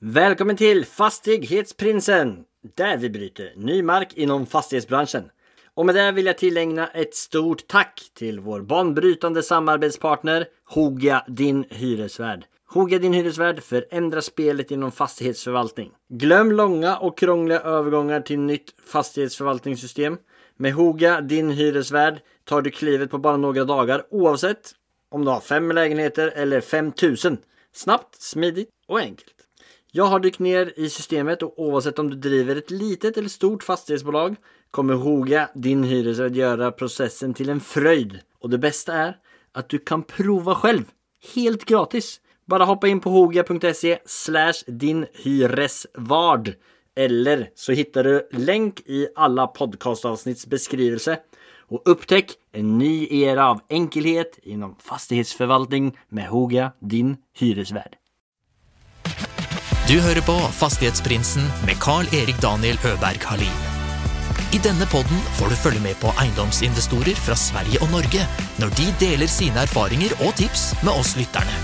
Välkommen till Fastighetsprinsen! Där vi bryter ny mark inom fastighetsbranschen. Och med det vill jag tillägna ett stort tack till vår banbrytande samarbetspartner Hoga Din Hyresvärd. Hoga Din Hyresvärd förändrar spelet inom fastighetsförvaltning. Glöm långa och krångliga övergångar till nytt fastighetsförvaltningssystem. Med Hoga Din Hyresvärd tar du klivet på bara några dagar oavsett om du har fem lägenheter eller 5000. Snabbt, smidigt och enkelt. Jag har dykt ner i systemet och oavsett om du driver ett litet eller stort fastighetsbolag kommer Hoga, din hyresvärd, göra processen till en fröjd. Och det bästa är att du kan prova själv, helt gratis. Bara hoppa in på hoga.se slash din hyresvard eller så hittar du länk i alla podcastavsnitts beskrivelse och upptäck en ny era av enkelhet inom fastighetsförvaltning med Hoga, din hyresvärd. Du hører på Fastighetsprinsen med Carl-Erik Daniel Øberg Halin. I denne podden får du følge med på eiendomsinvestorer fra Sverige og Norge når de deler sine erfaringer og tips med oss lytterne.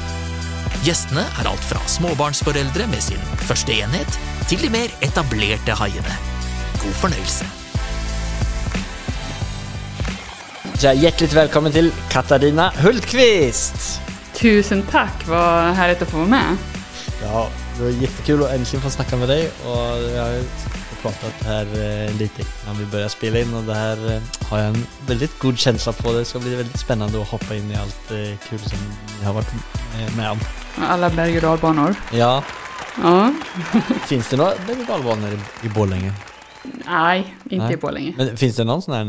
Gjestene er alt fra småbarnsforeldre med sin første enhet, til de mer etablerte haiene. God fornøyelse. Så hjärtligt välkommen till Katarina Hultqvist! Tusen tack, vad härligt att få vara med. Ja, det var jättekul att äntligen få snacka med dig och jag har pratat här eh, lite innan vi började spela in och det här eh, har jag en väldigt god känsla på. Det ska bli väldigt spännande att hoppa in i allt eh, kul som jag har varit med om. Alla berg och dalbanor. Ja, Ja. finns det några berg och dalbanor i, Borlänge? Nej, inte Nej. i Borlänge. Men finns det någon sån här,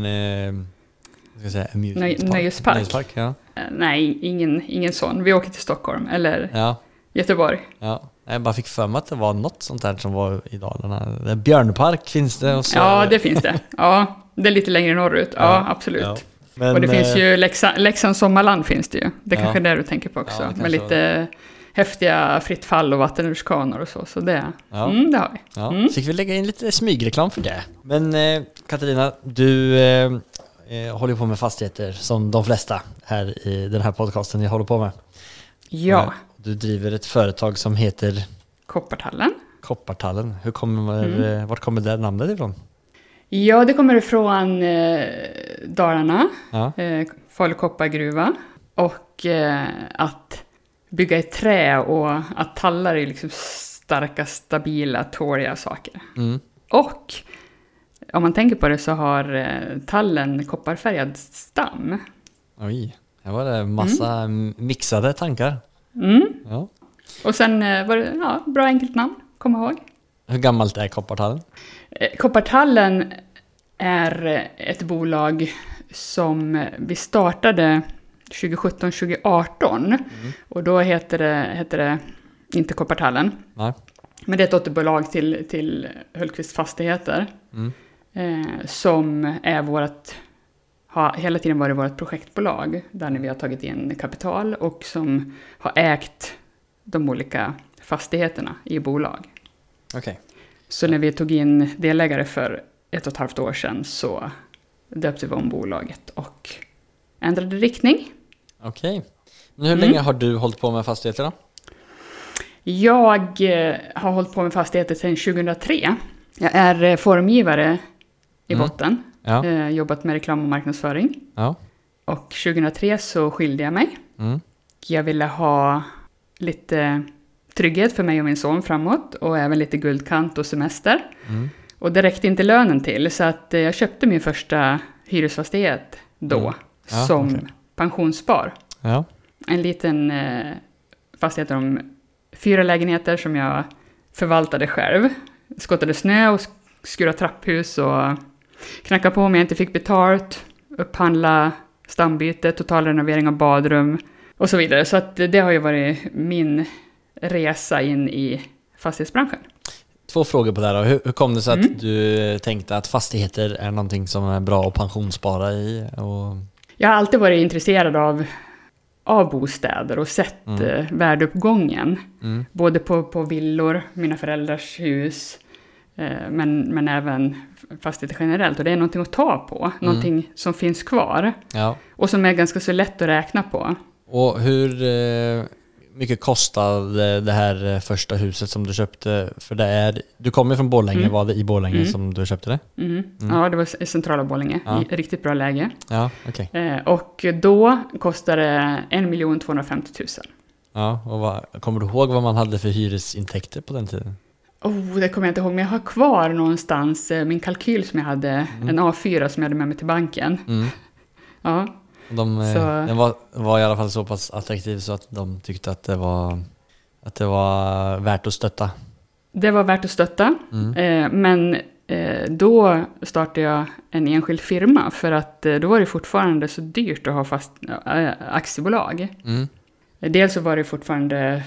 ska jag säga, amusement Nöj- park? nöjespark. Nöjespark, ja. Nej, ingen, ingen sån. Vi åker till Stockholm eller Ja, Göteborg. ja. Jag bara fick för mig att det var något sånt där som var i Dalarna. Björnpark finns det och så... Ja, det finns det. Ja, det är lite längre norrut. Ja, Ja, absolut. ja. Men, och det finns eh, ju Leksand, Leksands sommarland finns det ju. Det Ja. kanske är det du tänker på också. Med lite häftiga fritt fall och vattenrutschkanor och så. Så det, Ja. mm, det har vi. Ja, Mm. så fick vi lägga in lite smygreklam för det. Men eh, Katarina, du eh, eh, håller på med fastigheter som de flesta här i den här podcasten jag håller på med. Ja, Eh, Du driver ett företag som heter Koppartallen. Koppartallen. Hur kommer, Mm. eh, vart kommer det namnet ifrån? Ja, det kommer ifrån eh, Dalarna. Ja, eh, Falu koppargruva. Och eh, att bygga i trä och att tallar är liksom starka, stabila, tåliga saker. mm. Och om man tänker på det så har eh, tallen kopparfärgad stam. Oj, här var det massa mm. mixade tankar. Mm. Ja. Och sen eh, var det ja, bra enkelt namn, kom ihåg. Hur gammalt är Koppartallen? Eh, Koppartallen är ett bolag som vi startade 2017-2018. Och då heter det, heter det inte Koppartallen. Nej. Men det är ett dotterbolag till, till Hultqvist Fastigheter. Mm. Eh, som är vårt, har hela tiden varit vårt projektbolag. Där vi har tagit in kapital och som har ägt de olika fastigheterna i bolag. Okej. Så när vi tog in delägare för ett och ett halvt år sedan så döpte vi om bolaget och ändrade riktning. Okej. Men hur Mm. länge har du hållit på med fastigheter då? Jag eh, har hållit på med fastigheter sedan 2003. Jag är eh, formgivare i Mm. botten, Ja. eh, jobbat med reklam och marknadsföring. Ja. Och 2003 så skilde jag mig. Mm. Jag ville ha lite trygghet för mig och min son framåt och även lite guldkant och semester. Mm. Och det räckte inte lönen till så att eh, jag köpte min första hyresfastighet då Mm. Ja, som okej. pensionsspar. Ja. En liten eh, fastighet om fyra lägenheter som jag förvaltade själv. Skottade snö och sk- skurade trapphus och knackade på om jag inte fick betalt. Upphandla stambyte, totalrenovering av badrum och så vidare. Så att det har ju varit min resa in i fastighetsbranschen. Två frågor på det här. Hur, hur kom det sig Mm. att du tänkte att fastigheter är någonting som är bra att pensionsspara i? Och... Jag har alltid varit intresserad av, av bostäder och sett Mm. eh, värdeuppgången. Mm. Både på, på villor, mina föräldrars hus, eh, men, men även fastigheter generellt. Och det är någonting att ta på, någonting som finns kvar. Ja. Och som är ganska så lätt att räkna på. Och hur... Eh, mycket kostade det här eh, första huset som du köpte? För det är, du kommer från Borlänge, Mm. var det i Borlänge Mm. som du köpte det? Mm. Mm. Ja, det var i centrala Borlänge. Ja. I riktigt bra läge. Ja, okej. Eh, och då kostade det 1 250 000. Ja, och vad, kommer du ihåg vad man hade för hyresintäkter på den tiden? Oh, det kommer jag inte ihåg, men jag har kvar någonstans eh, min kalkyl som jag hade, en A4 som jag hade med mig till banken. Mm. Ja, De, eh, Den var, var i alla fall så pass attraktiv så att de tyckte att det var, att det var värt att stötta. det var värt att stötta. Mm. Eh, men eh, då startade jag en enskild firma för att eh, då var det fortfarande så dyrt att ha fast äh, aktiebolag. Mm. Dels så var det fortfarande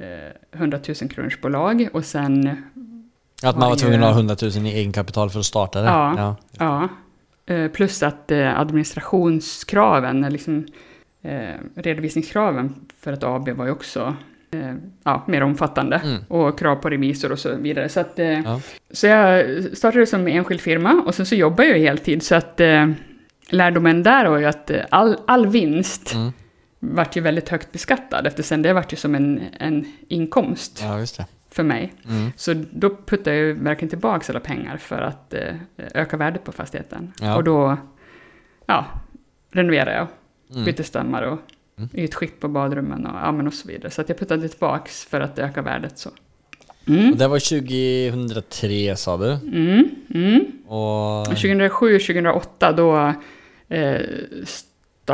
eh, 100 000 kronors bolag och sen, Att man Var var tvungen att ha 100 000 i egenkapital för att starta det? Ja. ja. ja, eh, plus att eh, administrationskraven, eh, liksom, eh, redovisningskraven för ett AB var ju också eh, ja, mer omfattande. Mm. Och krav på revisor och så vidare. Så, att, eh, Ja. så jag startade som enskild firma och sen så jobbar jag heltid. Så att eh, lärdomen där var ju att eh, all, all vinst Mm. Vart ju väldigt högt beskattad eftersom det vart ju som en, en inkomst ja, för mig. Mm. Så då puttade jag ju verkligen tillbaka alla pengar för att eh, öka värdet på fastigheten. Ja. Och då ja, renoverade jag, Mm. bytte stammar och Mm. ytskikt på badrummen och, ja, men och så vidare. Så att jag puttade tillbaks för att öka värdet. Så. Mm. Och det var 2003 sa du? Mm, mm. Och... 2007-2008 då eh,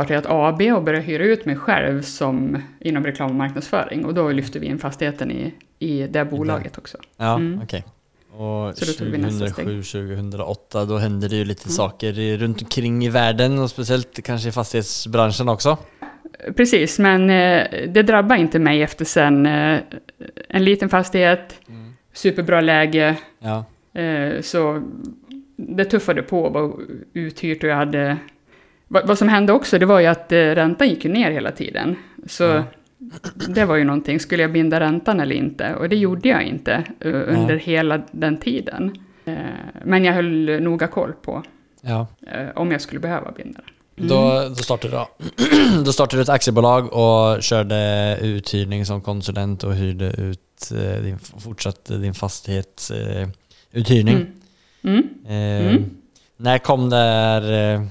startade jag ett AB och började hyra ut mig själv som inom reklam och marknadsföring. Och då lyfte vi in fastigheten i, i det bolaget också. Ja, Mm. okej. Och Så då tog vi nästa steg. 2007-2008 då hände det ju lite Mm. saker runt omkring i världen och speciellt kanske i fastighetsbranschen också. Precis, men eh, det drabbar inte mig efter sen eh, en liten fastighet, Mm. superbra läge, Ja, eh, så det tuffade på, var uthyrt och jag hade... Vad, vad som hände också, det var ju att eh, räntan gick ju ner hela tiden. Så Ja. det var ju någonting, skulle jag binda räntan eller inte? Och det gjorde jag inte eh, under hela den tiden. Eh, men jag höll noga koll på ja. om jag skulle behöva binda den. Mm. Då, då, startade du, då startade du ett aktiebolag och körde uthyrning som konsulent och hyrde ut eh, din, fortsatte din fastighetsuthyrning. Eh, uthyrning. Mm. Mm. Eh, Mm. När kom det här, eh,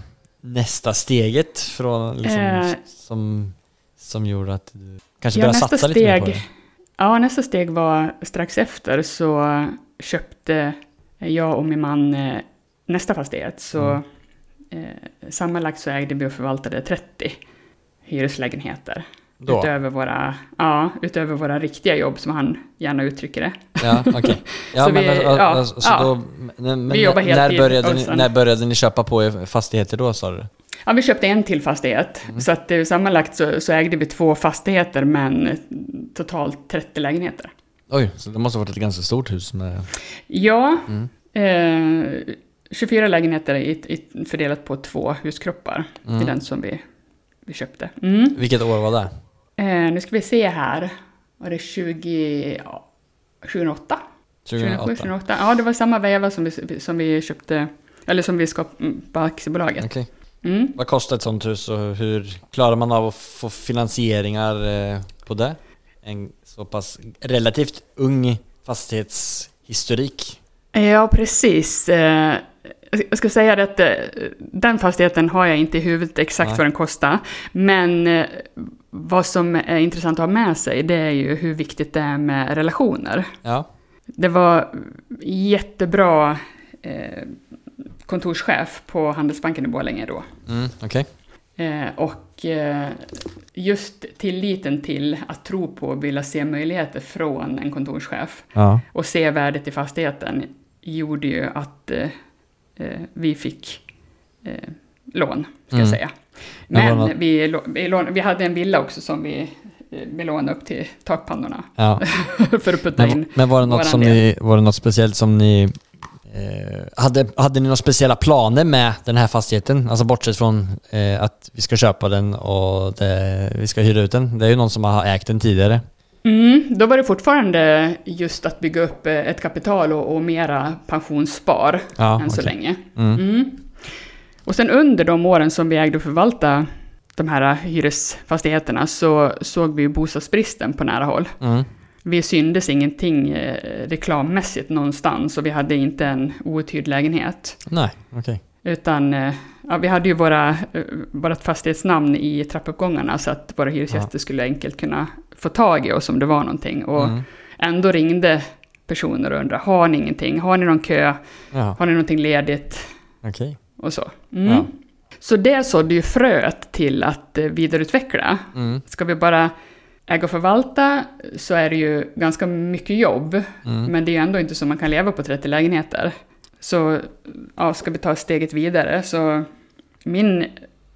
nästa steget från, liksom, Eh. som, som gjorde att du kanske Ja, började nästa satsa lite mer på steg- det? Ja, nästa steg var strax efter så köpte jag och min man eh, nästa fastighet. Så Mm. eh, sammanlagt så ägde vi och förvaltade 30 hyreslägenheter. Då? Utöver våra, ja, utöver våra riktiga jobb som han gärna uttrycker det. Ja, okej. Ja, Så men vi- alltså, ja, alltså, så ja. då, men, Vi jobbar när, heltid började ni, när började ni köpa på er fastigheter då sa du? Ja, vi köpte en till fastighet. Mm. Så att eh, sammanlagt så, så ägde vi två fastigheter men eh, totalt 30 lägenheter. Oj, så det måste ha varit ett ganska stort hus med... Ja, Mm. eh, 24 lägenheter i, i, fördelat på två huskroppar. Det Mm. är den som vi, vi köpte. Mm. Vilket år var det? Eh, nu ska vi se här. Var det 20... Ja, 2008? 2007, 2008? 2008. Ja, det var samma veva som vi, som vi köpte, eller som vi skapade på aktiebolaget. Okej. Mm. Vad kostar ett sånt hus och hur klarar man av att få finansieringar eh, på det? En så pass relativt ung fastighetshistorik. Ja, precis. Eh, Jag ska säga att eh, den fastigheten har jag inte i huvudet exakt Nej. vad den kostar. Men vad som är intressant att ha med sig, det är ju hur viktigt det är med relationer. Ja. Det var jättebra eh, kontorschef på Handelsbanken i Borlänge då. Mm, Okej. Eh, och eh, just tilliten till att tro på och vilja se möjligheter från en kontorschef Ja. och se värdet i fastigheten gjorde ju att eh, eh, vi fick eh, lån, ska Mm. jag säga. Men något- vi, vi, lån, vi hade en villa också som vi, eh, lånade upp till takpannorna ja. för att putta Men, in. men var, det något som del. ni, var det något speciellt som ni... Eh, hade, hade ni några speciella planer med den här fastigheten? Alltså bortsett från eh, att vi ska köpa den och det, vi ska hyra ut den. Det är ju någon som har ägt den tidigare. Mm, då var det fortfarande just att bygga upp eh, ett kapital och, och mera pensionsspar Ja, än så okej. länge. Mm. Mm. Och sen under de åren som vi ägde och förvalta de här hyresfastigheterna så såg vi ju bostadsbristen på nära håll. Mm. Vi syndes ingenting eh, reklammässigt någonstans och vi hade inte en outhyrd lägenhet. Nej, okej. Utan eh, ja, vi hade ju våra, eh, vårt fastighetsnamn i trappuppgångarna så att våra hyresgäster skulle enkelt kunna få tag i oss om det var någonting. Och Mm. ändå ringde personer och undrade, har ni ingenting? Har ni någon kö? Ja, Har ni någonting ledigt? okej. Och så. Mm. Ja. Så det sådde ju fröet till att eh, vidareutveckla. Mm. Ska vi bara äga och förvalta så är det ju ganska mycket jobb. Mm. Men det är ju ändå inte så man kan leva på 30 lägenheter. Så ja, ska vi ta steget vidare så min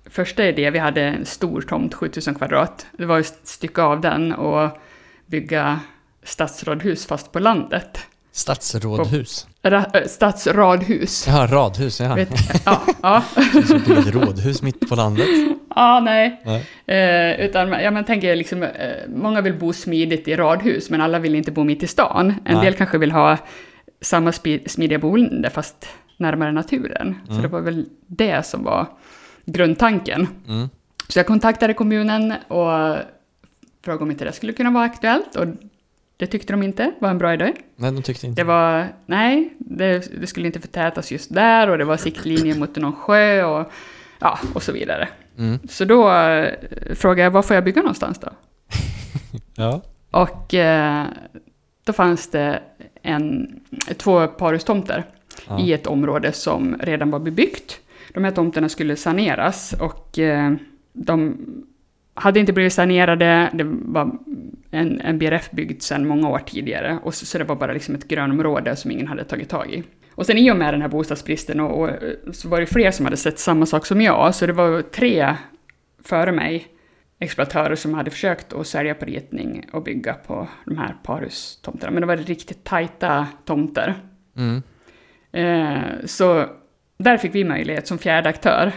första idé, vi hade en stor tomt, 7000 kvadrat. Det var ju att stycka av den och bygga stadsradhus fast på landet. Stadsrådhus. Ra- äh, stadsradhus. Ja, radhus, ja. Vet, ja, ja. Så bygga ett rådhus mitt på landet. ja, nej. Nej. Eh, utan ja, man tänker liksom, eh, många vill bo smidigt i radhus, men alla vill inte bo mitt i stan. En Nej. del kanske vill ha samma smidiga boende, fast närmare naturen. Så Mm. det var väl det som var grundtanken. Mm. Så jag kontaktade kommunen och frågade om inte det skulle kunna vara aktuellt. Och det tyckte de inte var en bra idé. Nej, de tyckte inte. Det var, nej, det, det skulle inte förtätas just där och det var siktlinjer mot någon sjö och, ja, och så vidare. Mm. Så då eh, frågade jag, var får jag bygga någonstans då? Ja. Och eh, då fanns det en, två parhustomter Ja. i ett område som redan var bebyggt. De här tomterna skulle saneras och eh, de hade inte blivit sanerade. Det var en, en BRF byggd sedan många år tidigare och så, så det var bara liksom ett grönområde som ingen hade tagit tag i. Och sen i och med den här bostadsbristen och, och så var det fler som hade sett samma sak som jag, så det var tre före mig exploatörer som hade försökt att sälja på ritning och bygga på de här parhustomterna. Men det var riktigt tajta tomter. Mm. Eh, så där fick vi möjlighet som fjärde aktör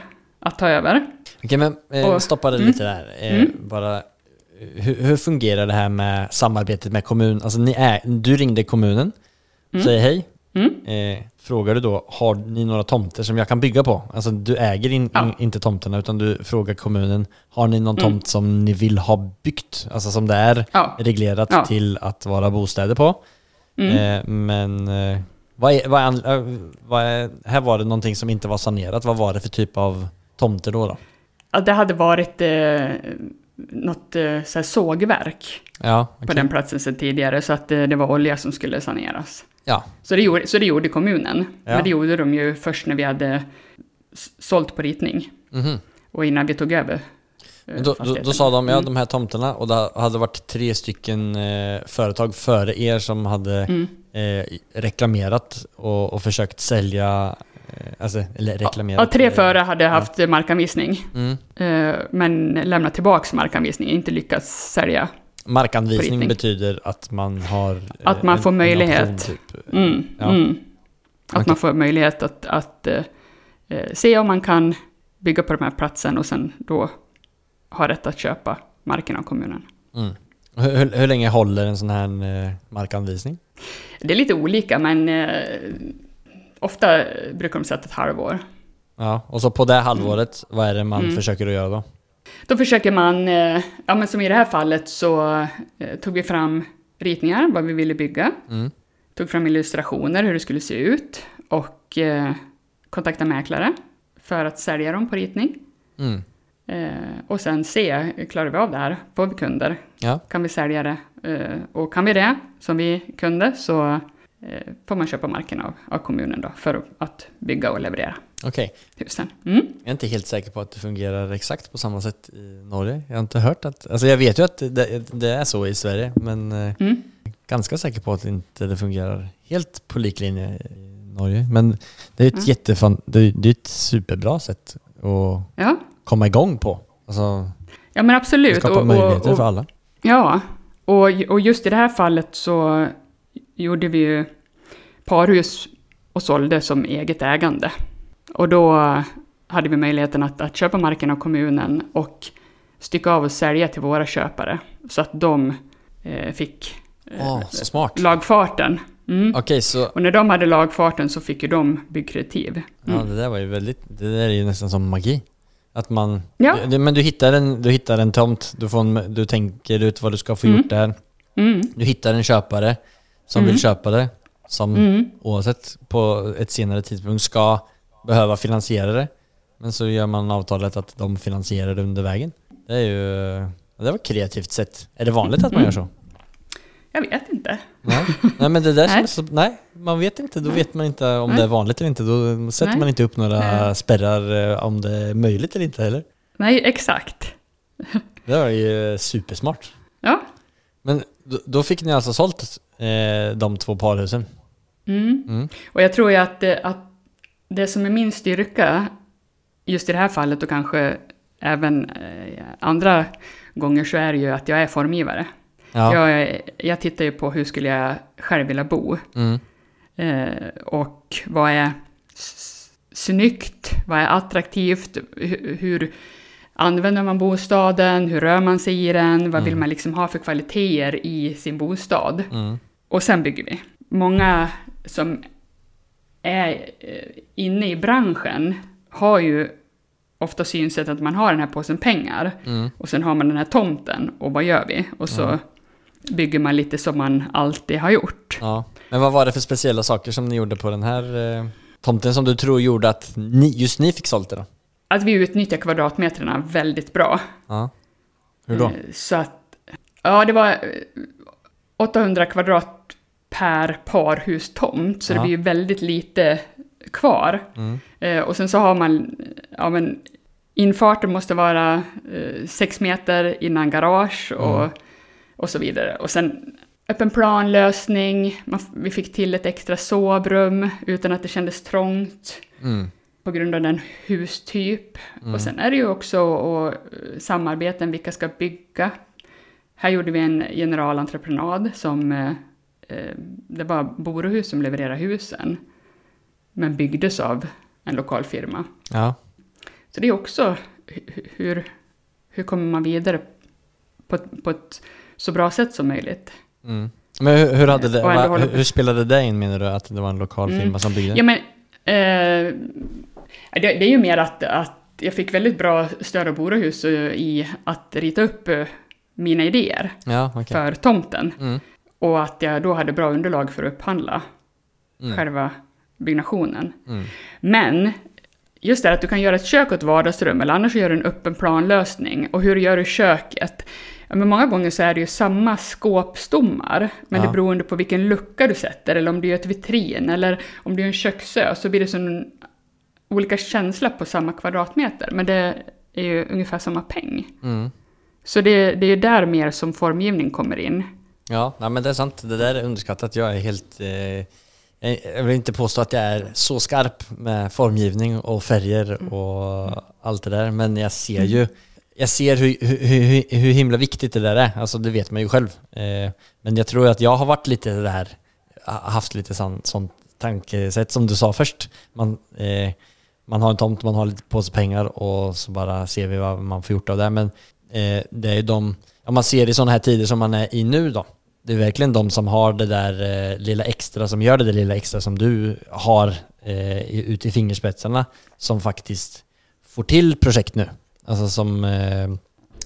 att ta över. Okej, men eh, Och- stoppa det Mm. lite där. Eh, Mm. Bara, hur, hur fungerar det här med samarbetet med kommun? Alltså, ni är, du ringde kommunen, Mm. säger hej. Mm. Eh, frågar du då, har ni några tomter som jag kan bygga på? Alltså du äger in, Ja. in, inte tomterna utan du frågar kommunen, har ni någon Mm. tomt som ni vill ha byggt? Alltså som det är Ja. reglerat Ja. till att vara bostäder på. Mm. Eh, men eh, vad är, vad är, eh, vad är, här var det någonting som inte var sanerat. Vad var det för typ av tomter då? då? Ja, det hade varit eh, något eh, så sågverk Ja, på okej. den platsen sedan tidigare, så att eh, det var olja som skulle saneras. ja. Så det gjorde, så det gjorde kommunen. Ja. Men det gjorde de ju först när vi hade sålt på ritning Mhm. och innan vi tog över. eh, Då, då, då sa de, ja Mm. de här tomterna och det hade varit tre stycken eh, företag före er som hade Mm. eh, reklamerat och, och försökt sälja, alltså, eller reklamerat. Ja, tre eh, före hade haft eh, markanvisning, Mm. eh, men lämnat tillbaks markanvisning, inte lyckats sälja. Markanvisning betyder att man har... eh, Att man får möjlighet. option, typ. Mm, Ja. mm. Att Okej. man får möjlighet att, att eh, eh, se om man kan bygga på den här platsen och sen då ha rätt att köpa marken av kommunen. Mm. Hur, hur, hur länge håller en sån här eh, markanvisning? Det är lite olika, men eh, ofta brukar de sätta ett halvår. Ja, och så på det halvåret, vad är det man Mm. försöker att göra då? Då försöker man, eh, ja men som i det här fallet så eh, tog vi fram ritningar, vad vi ville bygga. Mm. Tog fram illustrationer, hur det skulle se ut. Och eh, kontaktade mäklare för att sälja dem på ritning. Mm. Eh, och sen se, klarar vi av det här? Får vi kunder? Ja. Kan vi sälja det? Eh, och kan vi det, som vi kunde, så får man köpa marken av, av kommunen då, för att bygga och leverera Okej, husen. Mm. jag är inte helt säker på att det fungerar exakt på samma sätt i Norge. Jag har inte hört att... Alltså jag vet ju att det, det är så i Sverige, men eh, Mm. ganska säker på att inte det fungerar helt på liklinje i Norge. Men det är ett Mm. jättefan... Det är, det är ett superbra sätt att Ja. komma igång på. Alltså, ja, men absolut. skapa möjligheter för alla. Ja, och, och just i det här fallet så gjorde vi ju parhus och sålde som eget ägande. Och då hade vi möjligheten att, att köpa marken av kommunen och stycka av och sälja till våra köpare. Så att de eh, fick eh, Åh, så smart. lagfarten. Mm. Okej, så... Och när de hade lagfarten så fick ju de byggkreditiv. Ja, Mm. det där var ju väldigt... Det där är ju nästan som magi. Att man, Ja. du, men du hittar, en, du hittar en tomt, du, får en, du tänker ut vad du ska få Mm. gjort där. Mm. Du hittar en köpare som Mm. vill köpa det, som Mm. oavsett på ett senare tidpunkt ska behöva finansiera det. Men så gör man avtalet att de finansierar det under vägen. Det är ju, det var kreativt sätt. Är det vanligt att man Mm. gör så? Jag vet inte. Nej, nej men det där som Nej. så, nej, man vet inte. Då vet man inte om Nej. det är vanligt eller inte. Då sätter Nej. man inte upp några Nej. spärrar eh, om det är möjligt eller inte heller. Nej, exakt. Det var ju supersmart. Ja. Men då, fick ni alltså sålt eh, de två parhusen? Mm. Mm. Och jag tror ju att det, att det som är min styrka, just i det här fallet och kanske även eh, andra gånger, så är det ju att jag är formgivare. Ja. Jag, jag tittar ju på hur skulle jag själv vilja bo. Mm. Eh, och vad är snyggt? Vad är attraktivt? Hur använder man bostaden? Hur rör man sig i den? Vad vill Mm. man liksom ha för kvaliteter i sin bostad? Mm. Och sen bygger vi. Många som är eh, inne i branschen har ju ofta synsätt att man har den här påsen pengar Mm. och sen har man den här tomten och vad gör vi? Och så Ja. bygger man lite som man alltid har gjort. Ja. Men vad var det för speciella saker som ni gjorde på den här eh, tomten som du tror gjorde att ni, just ni fick sålt det då? Att vi utnyttjar kvadratmetrarna väldigt bra. Ja. Hur då? Eh, Så att, ja det var eh, 800 kvadrat per parhustomt, så Ja. det blir ju väldigt lite kvar. Mm. Eh, och sen så har man, ja men, infarten måste vara eh, sex meter innan garage och, Mm. och så vidare. Och sen öppen planlösning, man, vi fick till ett extra sovrum utan att det kändes trångt Mm. På grund av den hustyp. Mm. Och sen är det ju också och, eh, samarbeten, vilka ska bygga. Här gjorde vi en generalentreprenad som, eh, eh, det var Borohus som levererade husen, men byggdes av en lokal firma. Ja. Så det är också hu- hur, hur kommer man vidare på, på ett så bra sätt som möjligt. Mm. Men hur, hur, hade det, va, hur, hur spelade det in menar du? Att det var en lokal Mm. firma som byggde? Ja, men, eh, det, det är ju mer att, att jag fick väldigt bra stöd av Borohus eh, i att rita upp eh, mina idéer Ja, okej. för tomten. Mm. Och att jag då hade bra underlag för att upphandla Mm. själva byggnationen. Mm. Men just det att du kan göra ett kök och ett vardagsrum, eller annars gör du en öppen planlösning. Och hur gör du köket? Men många gånger så är det ju samma skåpstommar, men Ja. det beroende på vilken lucka du sätter, eller om du gör ett vitrin, eller om du gör en köksö, så blir det som olika känsla på samma kvadratmeter, men det är ju ungefär samma peng. Mm. Så det, det är ju där mer som formgivning kommer in. Ja, nej, men det är sant. Det där är underskattat. Jag är helt... Eh, jag vill inte påstå att jag är så skarp med formgivning och färger och allt det där, men jag ser ju jag ser hur, hur, hur, hur himla viktigt det där är, alltså det vet man ju själv. Eh, men jag tror att jag har varit lite där, ha- haft lite sånt, sånt tankesätt som du sa först. Man, eh, man har en tomt, man har lite påse pengar och så bara ser vi vad man får gjort av det. Men eh, det är ju de, om man ser i sådana här tider som man är i nu då, det är verkligen de som har det där eh, lilla extra, som gör det där lilla extra som du har eh, ute i fingerspetsarna, som faktiskt får till projekt nu. Alltså som eh,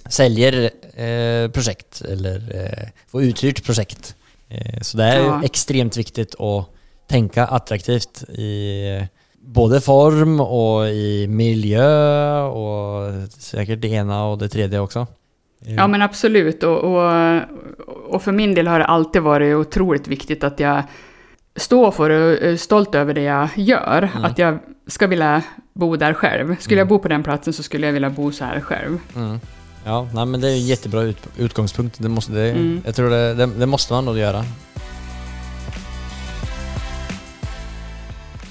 säljer eh, projekt eller eh, får uthyrt projekt. Eh, så det är Ja. extremt viktigt att tänka attraktivt i både form och i miljö och säkert det ena och det tredje också. Eh, Ja men absolut, och, och, och för min del har det alltid varit otroligt viktigt att jag står för och är stolt över det jag gör. Mm. Att jag ska vilja bo där själv. Skulle jag bo på den platsen så skulle jag vilja bo så här själv. Mm. Ja, nej, men det är en jättebra ut, utgångspunkt. Det måste, det, Mm. Jag tror det, det, det måste man nog göra.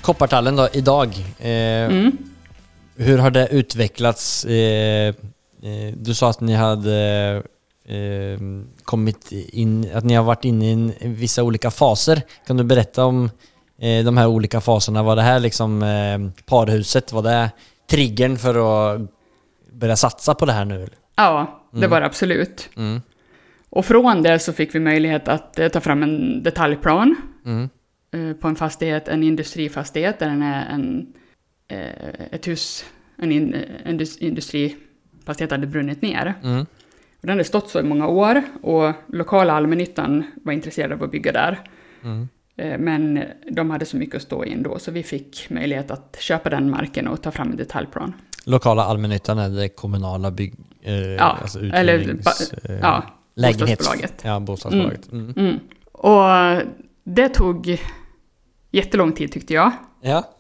Koppartallen då, idag. Eh, Mm. Hur har det utvecklats? Eh, eh, du sa att ni hade eh, kommit in, att ni har varit inne i en, vissa olika faser. Kan du berätta om eh, de här olika faserna? Var det här liksom parhuset? Var det triggern för att börja satsa på det här nu? Ja, det Mm. var det absolut. Mm. Och från det så fick vi möjlighet att ta fram en detaljplan Mm. Eh, på en fastighet, en industrifastighet där den är en, eh, ett hus en, in, en indus- industrifastighet hade brunnit ner. Mm. Och den hade stått så i många år och lokala allmännyttan var intresserade av att bygga där. Mm. Eh, Men de hade så mycket att stå i ändå, så vi fick möjlighet att köpa den marken och ta fram en detaljplan. Lokala allmännyttan är det kommunala bygg... Eh, Ja, alltså eller ba- eh, ja, lägenhets- bostadsbolaget. Ja, bostadsbolaget. Mm. Mm. Och det tog jättelång tid tyckte jag. Ja,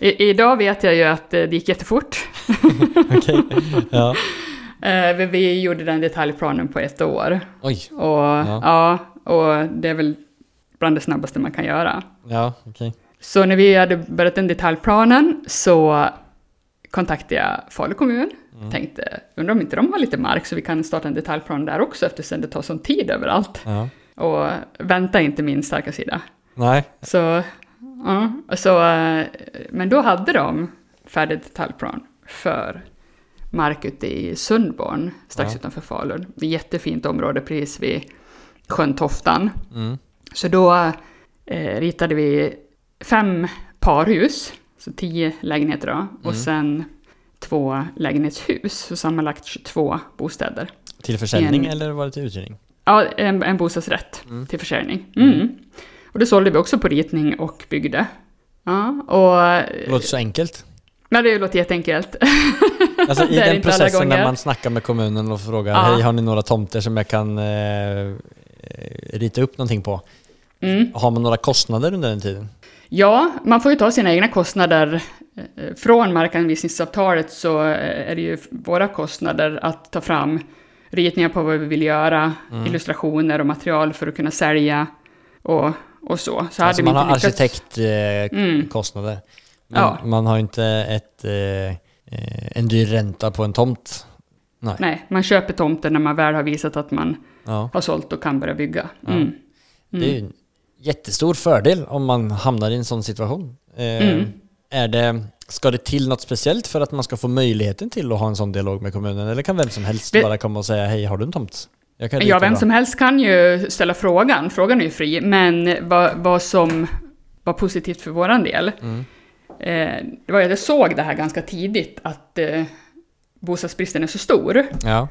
I, idag vet jag ju att eh, det gick jättefort. okej. Ja. Eh, vi- gjorde den detaljplanen på ett år. Oj. Och, ja. och det är väl bland det snabbaste man kan göra. Ja, okej. Så när vi hade börjat den detaljplanen så kontaktade jag Falu kommun. Tänkte, undrar om inte de har lite mark så vi kan starta en detaljplan där också eftersom det tar sån tid överallt. Ja. Och vänta inte min starka sida. Nej. Så, ja, så, eh, men då hade de färdig detaljplan för mark ute i Sundborn, strax Ja. utanför Falun. Det är ett jättefint område precis vid sjön Toftan. Mm. Så då eh, ritade vi fem parhus, så tio lägenheter då, och sen två lägenhetshus, så sammanlagt 22 bostäder. Till försäljning En- eller var det till uthyrning? Ja, en, en bostadsrätt till försäljning. Mm. Och det sålde vi också på ritning och byggde. Ja, och... Det låter så enkelt. Ja, det låter jätteenkelt. Alltså i den processen när man snackar med kommunen och frågar Ja. Hej, har ni några tomter som jag kan eh, eh, rita upp någonting på? Mm. Har man några kostnader under den tiden? Ja, man får ju ta sina egna kostnader. Eh, Från markanvisningsavtalet så eh, är det ju våra kostnader att ta fram ritningar på vad vi vill göra, Mm. illustrationer och material för att kunna sälja och, och så. Så Alltså man har arkitektkostnader. Mm. Men Ja. man har inte ett, eh, eh, en dyr ränta på en tomt. Nej. Nej, man köper tomten när man väl har visat att man Ja. har sålt och kan börja bygga. Ja. Mm. Det är ju en jättestor fördel om man hamnar i en sån situation. Eh, Mm. Är det, ska det till något speciellt för att man ska få möjligheten till att ha en sån dialog med kommunen? Eller kan vem som helst Vi- bara komma och säga hej, har du en tomt? Ja, vem bra." som helst kan ju ställa frågan. Frågan är ju fri. Men vad, vad som var positivt för våran del, Mm. eh, det var att jag såg det här ganska tidigt, att eh, bostadsbristen är så stor. Ja.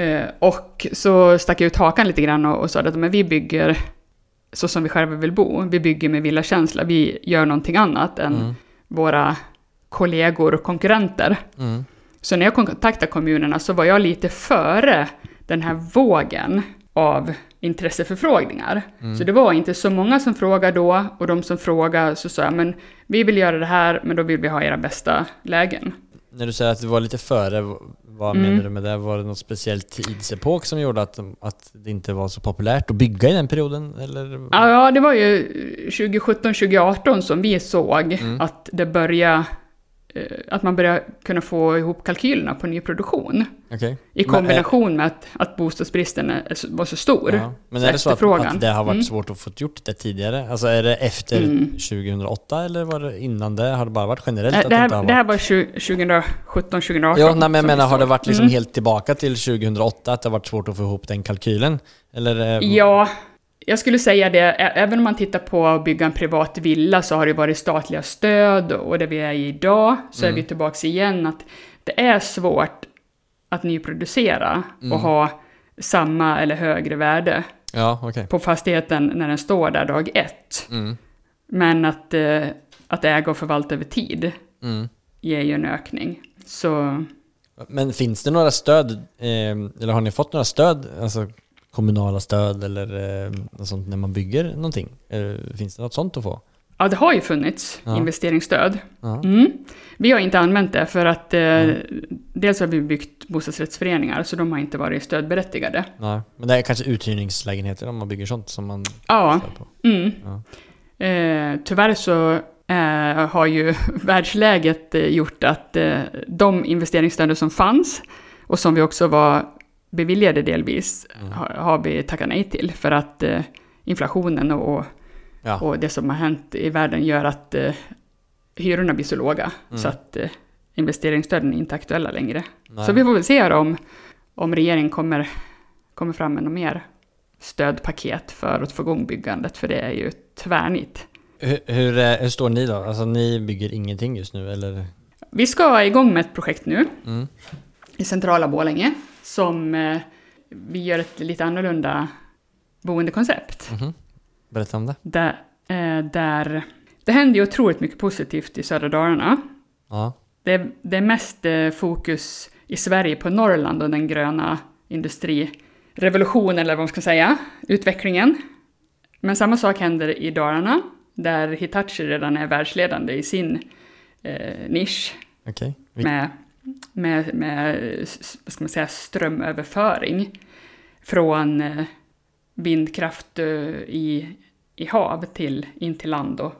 Eh, och så stack jag ut hakan lite grann och, och sa att men vi bygger så som vi själva vill bo. Vi bygger med villakänsla. Vi gör någonting annat än Mm. våra kollegor och konkurrenter. Mm. Så när jag kontaktade kommunerna så var jag lite före den här vågen av intresseförfrågningar. Mm. Så det var inte så många som frågade då, och de som frågade så sa jag, men vi vill göra det här, men då vill vi ha era bästa lägen. När du säger att du var lite före, vad Mm. menar du med det? Var det något speciellt tidsepok som gjorde att, att det inte var så populärt att bygga i den perioden? Eller? Ja, det var ju 2017-2018 som vi såg Mm. att det började att man började kunna få ihop kalkylerna på nyproduktion. Okej. I Men är- kombination med att, att bostadsbristen är, var så stor. Ja. Men är det så att, att det har varit Mm. svårt att få gjort det tidigare? Alltså är det efter Mm. 2008 eller var det innan det? Har det bara varit generellt Eh, att Det inte har här, det här varit? var 2017-2018. Ja, nej, men jag menar har det varit liksom Mm. helt tillbaka till 2008 att det har varit svårt att få ihop den kalkylen? Eller? eh, Ja, jag skulle säga det. Även om man tittar på att bygga en privat villa så har det varit statliga stöd och där vi är idag så är vi tillbaka igen att det är svårt att nyproducera och ha samma eller högre värde Ja, okej. på fastigheten när den står där dag ett. Mm. Men att, eh, att äga och förvalta över tid Mm. ger ju en ökning. Så Men finns det några stöd, eh, eller har ni fått några stöd, alltså kommunala stöd eller eh, något sånt när man bygger någonting? Finns det något sånt att få? ja, det har ju funnits Ja. investeringsstöd. Ja. Mm. Vi har inte använt det för att eh, dels har vi byggt bostadsrättsföreningar så de har inte varit stödberättigade. Nej, men det är kanske uthyrningslägenheter om man bygger sånt som man Ja, på. mm. Ja. Eh, tyvärr så eh, har ju världsläget eh, gjort att eh, de investeringsstöd som fanns och som vi också var beviljade delvis har, har vi tackat nej till för att eh, inflationen och, Ja. och det som har hänt i världen gör att eh, hyrorna blir så låga så att eh, investeringsstöden är inte aktuella längre. Nej. Så vi får väl se om, om regeringen kommer, kommer fram med något mer stödpaket för att få igång byggandet, för det är ju tvärnit. Hur, hur, eh, hur står ni då? Alltså ni bygger ingenting just nu eller? vi ska igång med ett projekt nu Mm. i centrala Borlänge som eh, vi gör ett lite annorlunda boendekoncept. Mhm. Berätta om det. Där, eh, där det händer ju otroligt mycket positivt i södra Dalarna. Ja. Det, det är mest eh, fokus i Sverige på Norrland och den gröna industrirevolutionen, eller vad man ska säga, utvecklingen. Men samma sak händer i Dalarna, där Hitachi redan är världsledande i sin eh, nisch. Vi- med, med, med vad ska man säga, strömöverföring från eh, vindkraft eh, i, i hav till in till land. Och,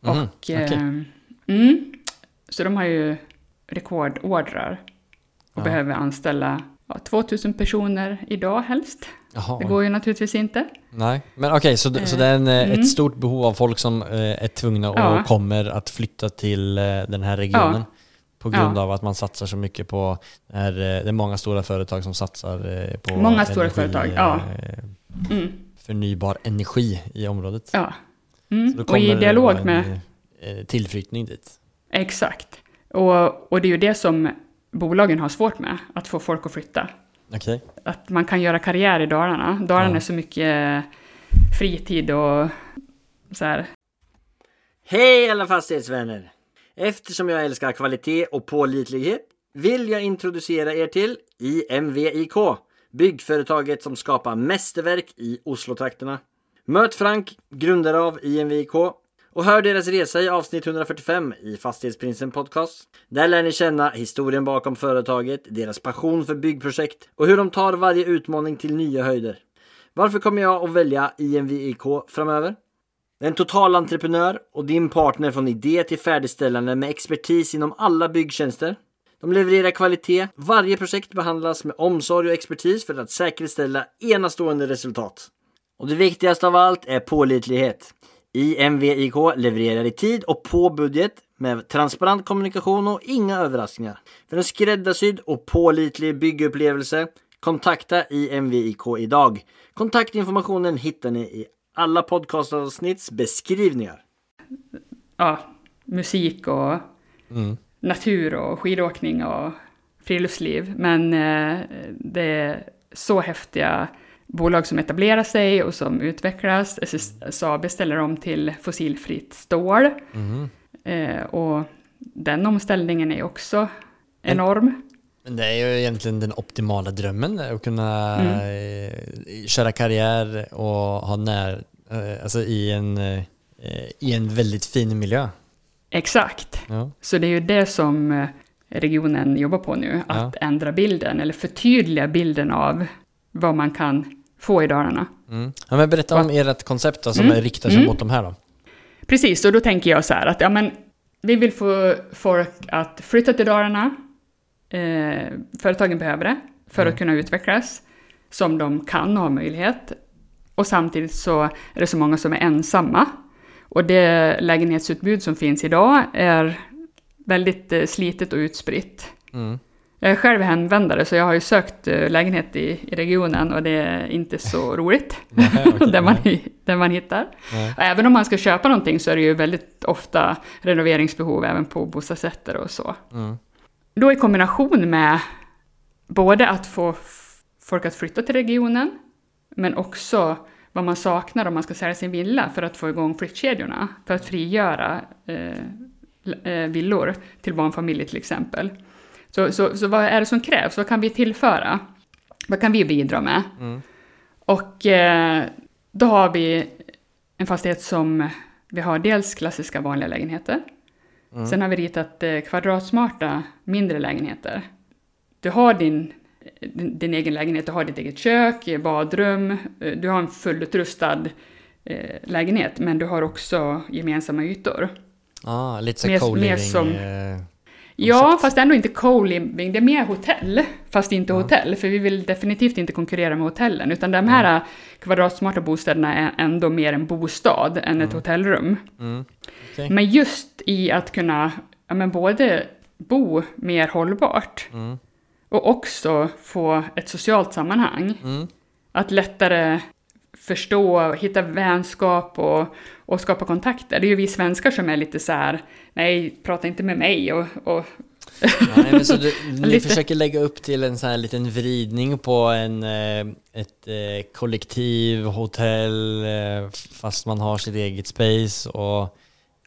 Mhm, och, eh, okej. mm, så de har ju rekordordrar och Ja. behöver anställa ja, 2000 personer idag helst. Jaha. Det går ju naturligtvis inte. Nej, men okej, så, d- så Eh, det är en, mm. ett stort behov av folk som är tvungna och Ja. kommer att flytta till den här regionen. På grund Ja. av att man satsar så mycket på, det är, eh, det är många stora företag som satsar eh, på Många stora företag, ja. eh, Mm, förnybar energi i området. ja. Mm. Och i dialog en, med tillflyttning dit. Exakt. Och, och det är ju det som bolagen har svårt med, att få folk att flytta. Okej. Att man kan göra karriär i Dalarna. Dalarna Ja. är så mycket fritid och så här. Hej alla fastighetsvänner! Eftersom jag älskar kvalitet och pålitlighet vill jag introducera er till IMVIK, byggföretaget som skapar mästerverk i Oslotrakterna. Möt Frank, grundare av IMVIK och hör deras resa i avsnitt 145 i Fastighetsprinsen Podcast. Där lär ni känna historien bakom företaget, deras passion för byggprojekt och hur de tar varje utmaning till nya höjder. Varför kommer jag att välja IMVIK framöver? En totalentreprenör och din partner från idé till färdigställande med expertis inom alla byggtjänster. De levererar kvalitet. Varje projekt behandlas med omsorg och expertis för att säkerställa enastående resultat. Och det viktigaste av allt är pålitlighet. IMVIK levererar i tid och på budget med transparent kommunikation och inga överraskningar. För en skräddarsydd och pålitlig byggupplevelse kontakta IMVIK idag. Kontaktinformationen hittar ni i alla podcastavsnitts beskrivningar. Ja, musik och Mm. natur och skidåkning och friluftsliv. Men eh, det är så häftiga bolag som etablerar sig och som utvecklas. SSAB ställer om till fossilfritt stål. Mhm. Eh, och den omställningen är också enorm. Men det är ju egentligen den optimala drömmen, att kunna Mm. eh, köra karriär och ha när, eh, alltså i en, eh, i en väldigt fin miljö. Exakt. Ja. Så det är ju det som regionen jobbar på nu, att ändra bilden eller förtydliga bilden av vad man kan få i Dalarna. Mm. ja men berätta om ert koncept då, som Mm. riktar sig Mm. mot de här då. Precis, och då tänker jag så här att ja, men, vi vill få folk att flytta till Dalarna. Eh, företagen behöver det för att kunna utvecklas som de kan och har möjlighet. Och samtidigt så är det så många som är ensamma. Och det lägenhetsutbud som finns idag är väldigt eh, slitet och utspritt. Mm. Jag är själv hemvändare så jag har ju sökt eh, lägenhet i, i regionen och det är inte så roligt. Nej, okej, där, man, där man hittar. Nej. Även om man ska köpa någonting så är det ju väldigt ofta renoveringsbehov även på bostadsrätter och så. Mm. Då i kombination med både att få folk att flytta till regionen, men också vad man saknar om man ska sälja sin villa för att få igång flyttkedjorna, för att frigöra eh, eh, villor till barnfamiljer till exempel. Så, så, så vad är det som krävs? Vad kan vi tillföra? Vad kan vi bidra med? Mm. Och eh, då har vi en fastighet som vi har dels klassiska vanliga lägenheter. Mm. Sen har vi ritat eh, kvadratsmarta mindre lägenheter. Du har din, din, din egen lägenhet, du har ditt eget kök, badrum, eh, du har en fullutrustad eh, lägenhet, men du har också gemensamma ytor. Ah, lite så Mer- co-living. mer som- Ja, Koncept. fast ändå inte co-living. Det är mer hotell, fast inte hotell. För vi vill definitivt inte konkurrera med hotellen. Utan de här kvadratsmarta bostäderna är ändå mer en bostad än ett hotellrum. mm. Okej. Men just i att kunna ja, men både bo mer hållbart Mm. och också få ett socialt sammanhang. Mm. Att lättare förstå, hitta vänskap och, och skapa kontakter. Det är ju vi svenskar som är lite så här, nej, prata inte med mig och, och Nej, men så du, ni försöker lägga upp till en sån här liten vridning på en, eh, ett eh, kollektiv, hotell, eh, fast man har sitt eget space och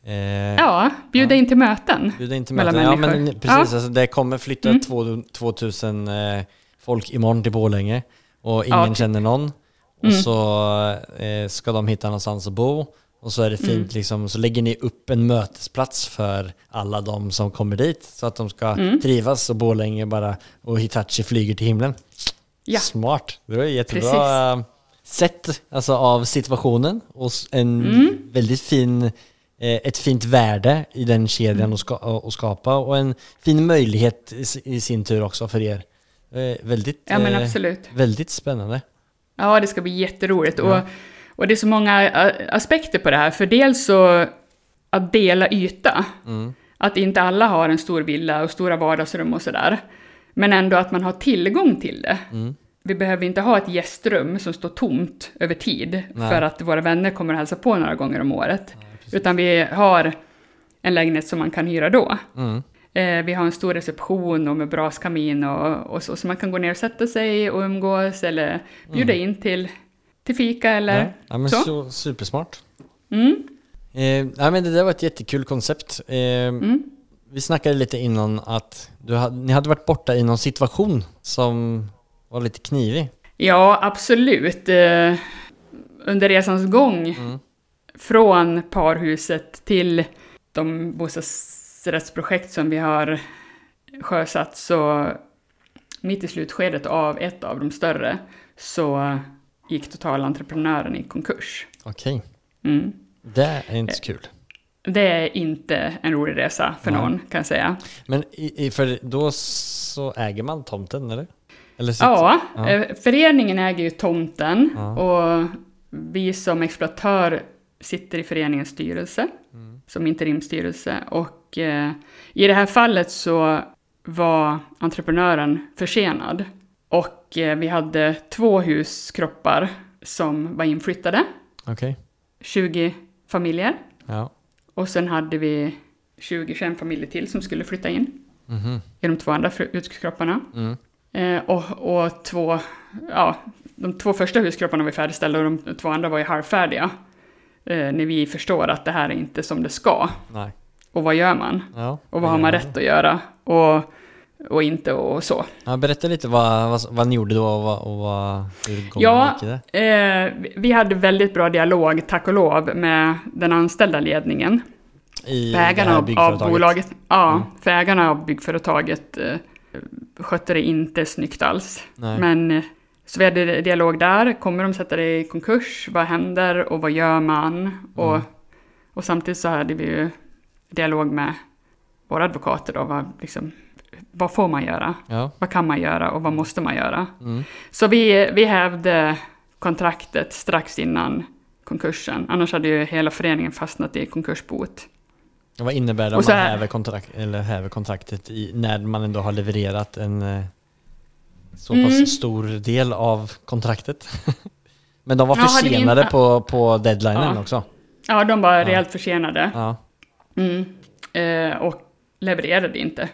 eh, Ja, bjuda in till möten. bjuda in till möten. Ja men precis, Ja. alltså, det kommer flytta Mm. två, 2000 eh, folk imorgon till Borlänge och ingen Ja, känner någon. Och Mm. så eh, ska de hitta någonstans att bo. Och så är det fint Mm. liksom, så lägger ni upp en mötesplats för alla de som kommer dit. Så att de ska Mm. trivas och Borlänge bara och Hitachi flyger till himlen. Ja. Smart. Det var jättebra eh, sätt alltså, av situationen och en Mm. väldigt fin, eh, ett fint värde i den kedjan Mm. att, ska, att skapa och en fin möjlighet i, sin tur också för er. Eh, väldigt, Ja, men eh, absolut. väldigt spännande. Ja, det ska bli jätteroligt. Ja. Och, och det är så många aspekter på det här. För dels så att dela yta. Mm. Att inte alla har en stor villa och stora vardagsrum och sådär. Men ändå att man har tillgång till det. Mm. Vi behöver inte ha ett gästrum som står tomt över tid Nej. för att våra vänner kommer att hälsa på några gånger om året. Utan vi har en lägenhet som man kan hyra då. Mm. Eh, vi har en stor reception och med braskamin och, och så, så man kan gå ner och sätta sig och umgås eller bjuda in till, till fika eller Ja, ja, men så. så. supersmart. Mm, Eh, ja, men det där var ett jättekul koncept. Eh, mm. Vi snackade lite innan att du hade, ni hade varit borta i någon situation som var lite knivig. Ja, absolut. Eh, under resans gång Mm. från parhuset till de bostadsrättsprojekt som vi har sjösatt så mitt i slutskedet av ett av de större så gick totalentreprenören i konkurs. Okej, Mm. det är inte så kul. Det är inte en rolig resa för Nej. någon kan jag säga. Men i, i, för då så äger man tomten, eller? eller sitt- Ja, Ja. eh, föreningen äger ju tomten Ja. och vi som exploatör sitter i föreningens styrelse, Mm. som interimstyrelse. Och eh, i det här fallet så var entreprenören försenad. Och eh, vi hade två huskroppar som var inflyttade, Okej, 20 familjer. ja. Och sen hade vi 20-25 familjer till som skulle flytta in Mhm. i de två andra huskropparna. Mm. Eh, och, och två, ja, de två första huskropparna var färdigställda och de två andra var ju halvfärdiga. Eh, när vi förstår att det här är inte som det ska. Nej. Och vad gör man? Ja. Och vad har man rätt att göra? Och, och inte och så. Ja, berätta lite vad, vad, vad ni gjorde då och, vad, och vad, hur gången Ja, gick det. eh, vi- hade väldigt bra dialog, tack och lov, med den anställda ledningen. I ägarna av, av bolaget, ja, Mm. för ägarna av byggföretaget eh, skötte det inte snyggt alls. Nej. Men eh, så vi hade dialog där, kommer de sätta det i konkurs, vad händer och vad gör man? Och, Mm. och samtidigt så hade vi ju dialog med våra advokater då, vad, liksom, vad får man göra? Ja. Vad kan man göra och vad måste man göra? Mm. Så vi, vi hävde kontraktet strax innan konkursen, annars hade ju hela föreningen fastnat i konkursbot. Vad innebär det om man här- häver, kontrakt, eller häver kontraktet i, när man ändå har levererat en eh, så Mm. pass stor del av kontraktet? Men de var Ja, försenade inte- på, på deadlinen Ja. också? Ja, de var Ja. rejält försenade. Ja. Mm. Eh, och levererade inte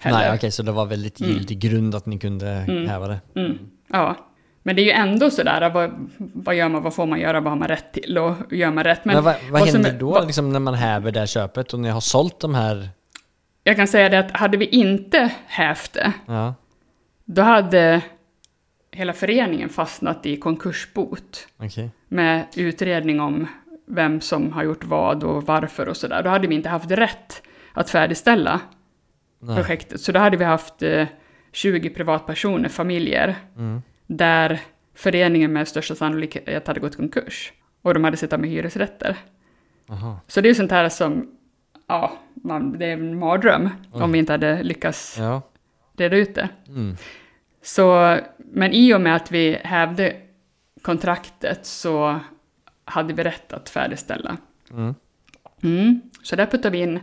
heller. Nej, okej, så det var väldigt Mm. giltig grund att ni kunde Mm. häva det? Mm. Ja. Men det är ju ändå sådär, vad, vad gör man, vad får man göra, vad har man rätt till och gör man rätt? Men, vad, vad vad som händer är- då vad- liksom, när man häver det här köpet och ni har sålt de här? Jag kan säga det att hade vi inte hävt det, Ja, då hade hela föreningen fastnat i konkursbot okej. med utredning om vem som har gjort vad och varför och sådär. Då hade vi inte haft rätt att färdigställa Nej. projektet. Så då hade vi haft eh, 20 privatpersoner, familjer, Mm. där föreningen med största sannolikhet hade gått konkurs. Och de hade suttit med hyresrätter. Aha. Så det är sånt här som, ja, man, det är en mardröm Oj. om vi inte hade lyckats Ja. reda ut det. Mm. Så, men i och med att vi hävde kontraktet så hade vi rätt att färdigställa. Mm. Mm. Så där puttade vi in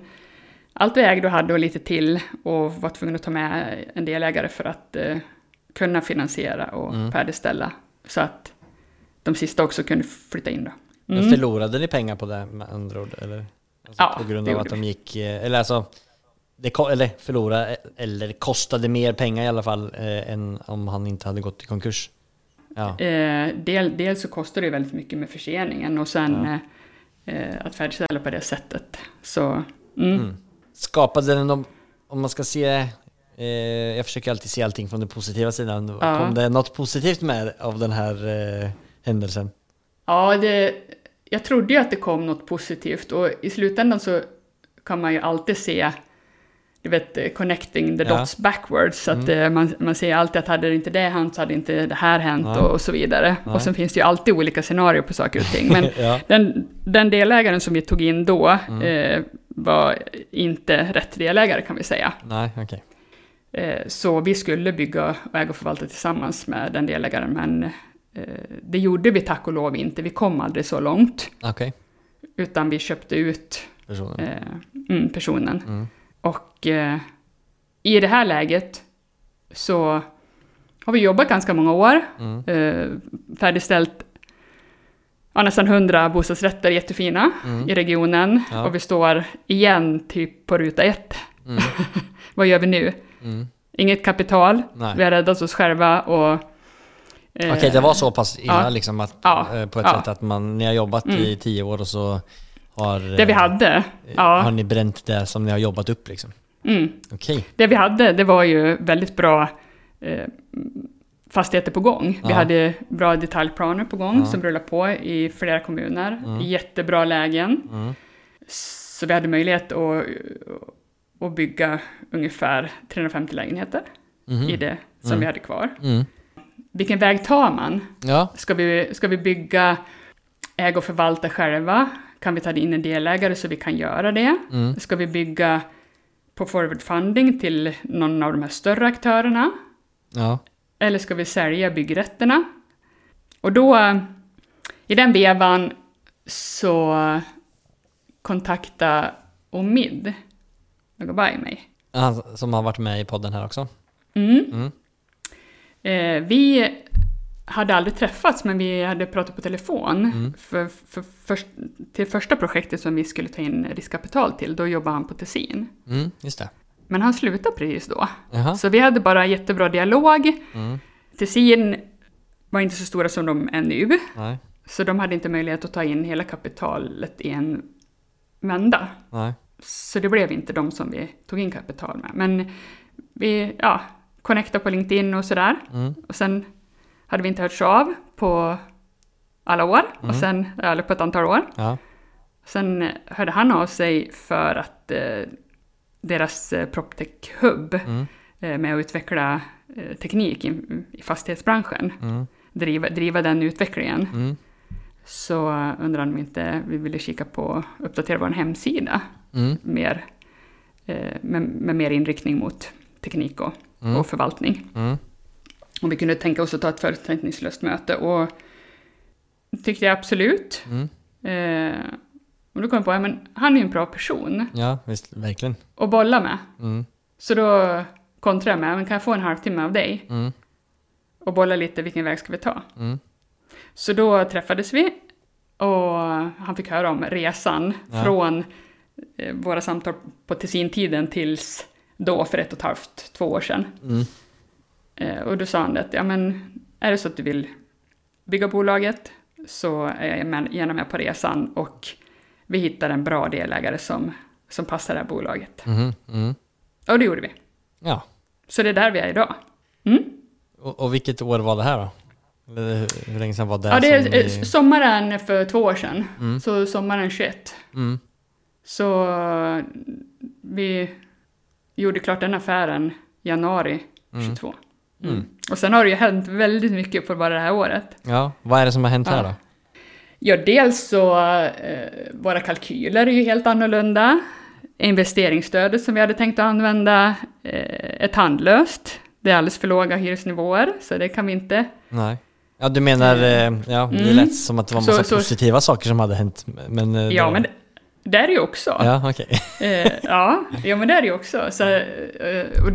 allt vi ägde och hade och lite till och var tvungna att ta med en delägare för att eh, kunna finansiera och Mm. färdigställa. Så att de sista också kunde flytta in då. Men Mm. förlorade ni pengar på det med andra ord? Eller? Alltså Ja, på grund av att de gick... eh, Eller alltså, det, eller förlora, eller kostade mer pengar i alla fall eh, än om han inte hade gått i konkurs. Ja, Eh, del, dels så kostar det ju väldigt mycket med förseningen och sen eh, eh, att färdigställa på det sättet. Så, mm. skapade den, om, om man ska se, eh, jag försöker alltid se allting från den positiva sidan. Ja. Kom det något positivt med av den här eh, händelsen? Ja, det, jag trodde ju att det kom något positivt och i slutändan så kan man ju alltid se, du vet, eh, connecting the Ja. dots backwards. Så att eh, man, man ser alltid att hade inte det hänt så hade inte det här hänt Nej. och, så vidare. Nej. Och sen finns det ju alltid olika scenarier på saker och ting. Men ja. den, den delägaren som vi tog in då Mm. eh, var inte rätt delägare kan vi säga. Nej, okej. Eh, Så vi skulle bygga och äga och förvalta tillsammans med den delägaren, men eh, det gjorde vi tack och lov inte. Vi kom aldrig så långt, Okej, utan vi köpte ut personen. eh, mm, personen. Och eh, i det här läget så har vi jobbat ganska många år, Mm. eh, färdigställt ja, nästan 100 bostadsrätter, jättefina, Mm. i regionen. Ja. Och vi står igen typ på ruta ett. Mm. Vad gör vi nu? Mm. Inget kapital, Nej. vi har räddat oss själva och... eh, Okej, det var så pass illa ja. liksom att, Ja. eh, på ett sätt att man, ni har jobbat i Mm. tio år och så har, Det vi eh, hade, har ja. ni bränt det som ni har jobbat upp liksom? Mm, Okej. det vi hade, det var ju väldigt bra eh, fastigheter på gång. Vi Ja. hade bra detaljplaner på gång Ja. som rullade på i flera kommuner. Mm. Jättebra lägen. Mm. Så vi hade möjlighet att, att bygga ungefär 350 lägenheter Mhm. i det som Mm. vi hade kvar. Mm. Vilken väg tar man? Ja. Ska vi, ska vi bygga, äga och förvalta själva? Kan vi ta in en delägare så vi kan göra det? Mm. Ska vi bygga på forward funding till någon av de här större aktörerna? Ja. Eller ska vi sälja byggrätterna? Och då, eh, i den vevan, så kontakta Omid Agabai mig. Han som har varit med i podden här också. Mm. Mm. Eh, vi hade aldrig träffats, men vi hade pratat på telefon. Mm. För, för, först, till första projektet som vi skulle ta in riskkapital till, då jobbade han på Tessin. Mm, just det. Men han slutade precis då. Jaha. Så vi hade bara jättebra dialog. Mm. Tessin var inte så stora som de är nu, Nej. så de hade inte möjlighet att ta in hela kapitalet i en vända. Nej. Så det blev inte de som vi tog in kapital med. Men vi, ja, connectade på LinkedIn och sådär. Mm. Och sen hade vi inte hörts av på alla år, Mm. och sen, eller på ett antal år. Ja. Sen hörde han av sig för att eh, deras eh, PropTech-hub Mm. eh, med att utveckla eh, teknik i, i fastighetsbranschen, Mm. driva, driva den utvecklingen, Mm. så undrade han om inte vi ville kika på uppdatera vår hemsida Mm. mer, eh, med, med mer inriktning mot teknik och, Mm. och förvaltning. Mm. Och vi kunde tänka oss att ta ett förutsättningslöst möte och det tyckte jag absolut. Mm. Eh, och då kom jag på, ja, men han är ju en bra person Ja, visst, verkligen. att bolla med. Mm. Så då kontrade jag med, men kan jag få en halvtimme av dig Mm. och bolla lite, vilken väg ska vi ta? Mm. Så då träffades vi och han fick höra om resan Ja. från eh, våra samtal på Tessin-tiden tills då för ett och ett halvt, två år sedan. Mm. Eh, och då sa han att, ja men är det så att du vill bygga bolaget så är jag gärna med på resan och vi hittar en bra delägare som, som passar det här bolaget. Mm. Mm. Och det gjorde vi. Ja. Så det är där vi är idag. Mm. Och, och vilket år var det här då? Hur, hur länge sedan var det Ja, det är eh, ni... sommaren för två år sedan. Mm. Så sommaren 21. Mm. Så eh, vi gjorde klart den affären januari 22. Mm. Och sen har det ju hänt väldigt mycket på bara det här året. Ja, vad är det som har hänt här Ja. då? Ja, dels så, eh, våra kalkyler är ju helt annorlunda. Investeringsstödet som vi hade tänkt att använda eh, är tandlöst. Det är alldeles för låga hyresnivåer, så det kan vi inte. Nej. Ja, du menar, eh, ja, det Mm. lät som att det var Så- massa så- positiva saker som hade hänt, men... eh, Ja, det- men det, är det ju också. Ja, okej. Eh, ja, ja, men det är det ju också. Så, eh,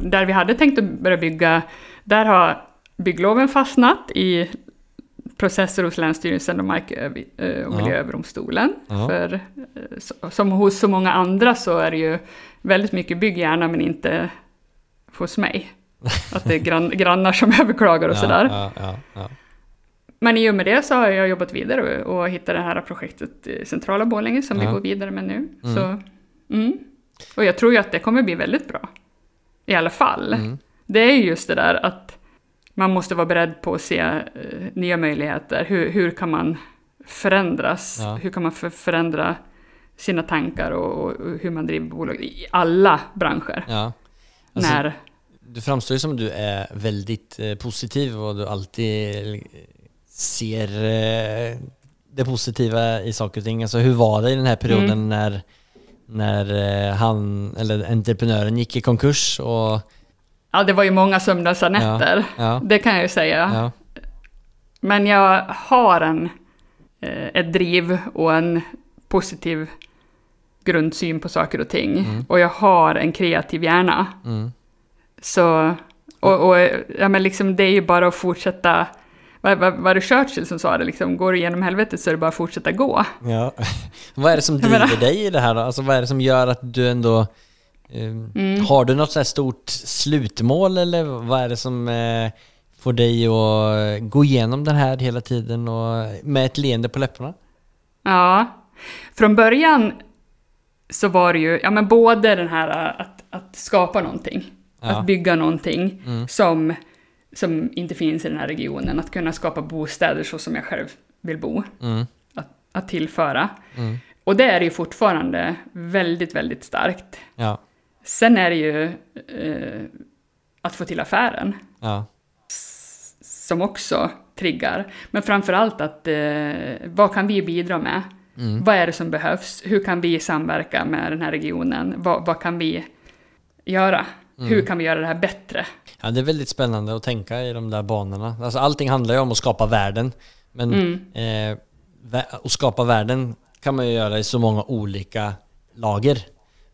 där vi hade tänkt att börja bygga, har byggloven fastnat i processer hos Länsstyrelsen och Mark eh, och Ja. Miljööverdomstolen. Ja. För eh, som hos så många andra så är det ju väldigt mycket bygg gärna men inte hos mig. Att det är grann, grannar som överklagar och sådär. Ja, ja, ja. Men i och med det så har jag jobbat vidare och, och hittat det här projektet i centrala Borlänge som vi går vidare med nu. Mm. Så, mm. Och jag tror ju att det kommer bli väldigt bra. I alla fall. Mm. Det är ju just det där att man måste vara beredd på att se eh, nya möjligheter. Hur, hur kan man förändras? Ja. Hur kan man för, förändra sina tankar och, och hur man driver bolag i alla branscher? ja. Alltså, när, Du framstår ju som att du är väldigt eh, positiv och du alltid eh, ser det positiva i saker och ting. Alltså hur var det i den här perioden Mm. när, när han, eller entreprenören gick i konkurs och ja, det var ju många sömnlösa nätter. ja, Det kan jag ju säga. ja, Men jag har en, eh, ett driv och en positiv grundsyn på saker och ting. Och jag har en kreativ hjärna. mm, Så, och, och ja, men liksom, det är ju bara att fortsätta. Var, var, det Churchill som sa det? Liksom, går du genom helvetet så är det bara att fortsätta gå. ja. vad är det som driver dig i det här då? Alltså vad är det som gör att du ändå Mm. Har du något så stort slutmål eller vad är det som eh, får dig att gå igenom den här hela tiden och med ett leende på läpparna? Ja, från början så var det ju, ja men både den här äh, att, att skapa någonting, Ja. att bygga någonting Mm. som, som inte finns i den här regionen, att kunna skapa bostäder så som jag själv vill bo, Mm, att, att tillföra. mm, Och det är ju fortfarande väldigt, väldigt starkt. ja, Sen är det ju eh, att få till affären, ja, som också triggar. Men framför allt att eh, vad kan vi bidra med? mm, Vad är det som behövs? Hur kan vi samverka med den här regionen? Vad, vad kan vi göra? Mm. Hur kan vi göra det här bättre? ja. Det är väldigt spännande att tänka i de där banorna. Alltså allting handlar ju om att skapa värden. Men Mm. eh, att skapa värden kan man ju göra i så många olika lager.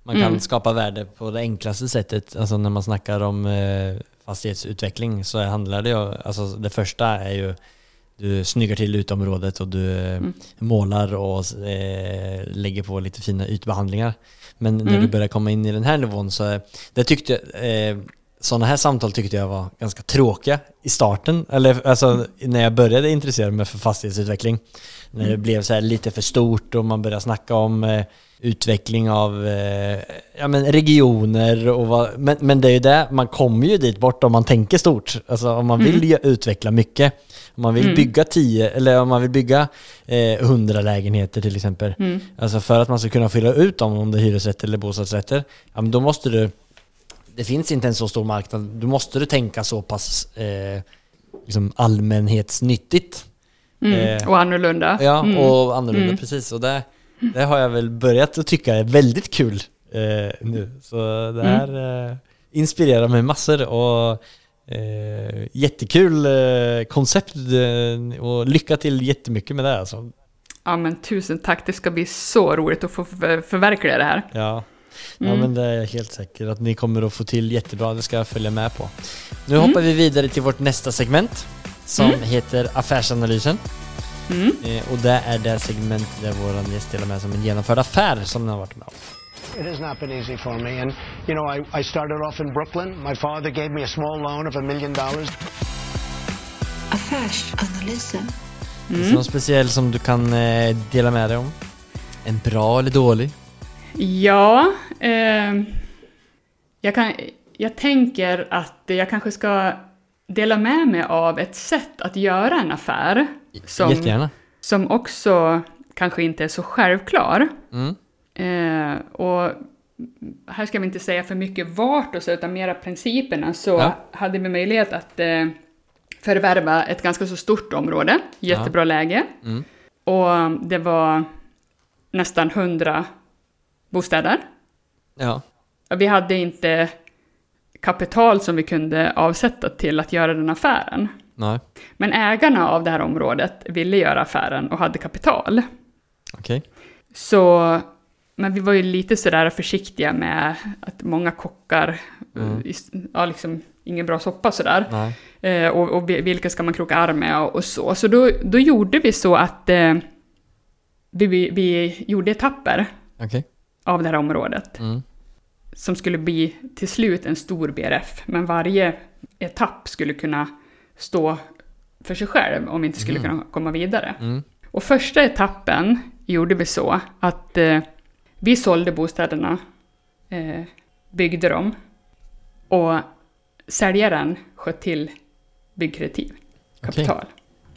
Man kan Mm. skapa värde på det enklaste sättet, alltså när man snackar om eh, fastighetsutveckling så handlar det ju, alltså det första är ju du snyggar till utområdet och du eh, Mm. målar och eh, lägger på lite fina ytbehandlingar. Men när Mm. du börjar komma in i den här nivån så, är- det tyckte jag, eh, sådana här samtal tyckte jag var ganska tråkiga i starten, eller alltså när jag började intressera mig för fastighetsutveckling. När det blev så lite för stort och man började snacka om eh, utveckling av eh, ja, men regioner och vad, men, men det är ju det, man kommer ju dit bort om man tänker stort. Alltså om man vill ju utveckla mycket. Om man vill Mm. bygga 10 eller om man vill bygga eh, 100 lägenheter till exempel. Mm. Alltså för att man ska kunna fylla ut dem om det är hyresrätter eller bostadsrätter. Ja men då måste du Det finns inte en så stor marknad. Då måste du tänka så pass eh, liksom allmänhetsnyttigt. Mm. Eh, och annorlunda. Ja, Mm. och annorlunda Mm. precis. Och det, det har jag väl börjat att tycka är väldigt kul eh, nu. Så det Mm. här eh, inspirerar mig massor och eh, jättekul eh, koncept eh, och lycka till jättemycket med det alltså. Ja, men tusen tack. Det ska bli så roligt att få för, förverkliga det här. Ja. Ja Mm. men det är jag helt säker att ni kommer att få till jättebra, det ska jag följa med på. Nu Mm. hoppar vi vidare till vårt nästa segment som Mm. heter Affärsanalysen. Mm. Eh, och det är det segment där vår gäst delar med sig om en genomförd affär som den har varit med om. It has not been easy for me. And, you know, I, I started off in Brooklyn. My father gave me a small loan of a million dollars. Affärsanalysen. Finns det någon speciell som du kan eh, dela med dig om? En bra eller dålig? Ja, eh, jag, kan, jag tänker att jag kanske ska dela med mig av ett sätt att göra en affär som, Jättegärna. som också kanske inte är så självklar. Mm. Eh, och här ska vi inte säga för mycket vart och så, utan mera principerna, så Ja. hade vi möjlighet att eh, förvärva ett ganska så stort område, jättebra läge. Mm. Och det var nästan 100 bostäder. Ja. Vi hade inte kapital som vi kunde avsätta till att göra den affären. Nej. Men ägarna av det här området ville göra affären och hade kapital. Okej. Så men vi var ju lite sådär försiktiga med att många kockar, Mm. eh, ja liksom ingen bra soppa sådär. Nej. Eh, och, och vi- vilka ska man kroka arm med och, och så. Så då, då gjorde vi så att eh, vi, vi, vi gjorde etapper Okej. av det här området. Mm. Som skulle bli till slut en stor BRF. Men varje etapp skulle kunna stå för sig själv om vi inte skulle kunna komma vidare. Mm. Och första etappen gjorde vi så att eh, vi sålde bostäderna, eh, byggde dem och säljaren sköt till byggkreditiv, kapital,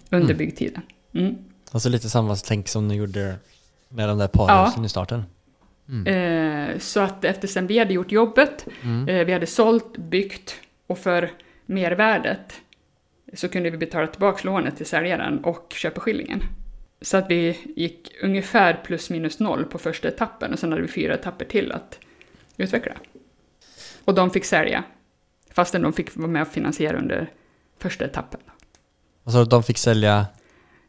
under Mm. byggtiden. Mm. Alltså lite samma tänk som ni gjorde med de där parhusen i starten. Eh, så att eftersom vi hade gjort jobbet, Mm. eh, vi hade sålt, byggt och för mervärdet så kunde vi betala tillbaka lånet till säljaren och köpeskillingen. Så att vi gick ungefär plus minus noll på första etappen och sen hade vi fyra etapper till att utveckla. Och de fick sälja, fastän de fick vara med och finansiera under första etappen. Alltså de fick sälja...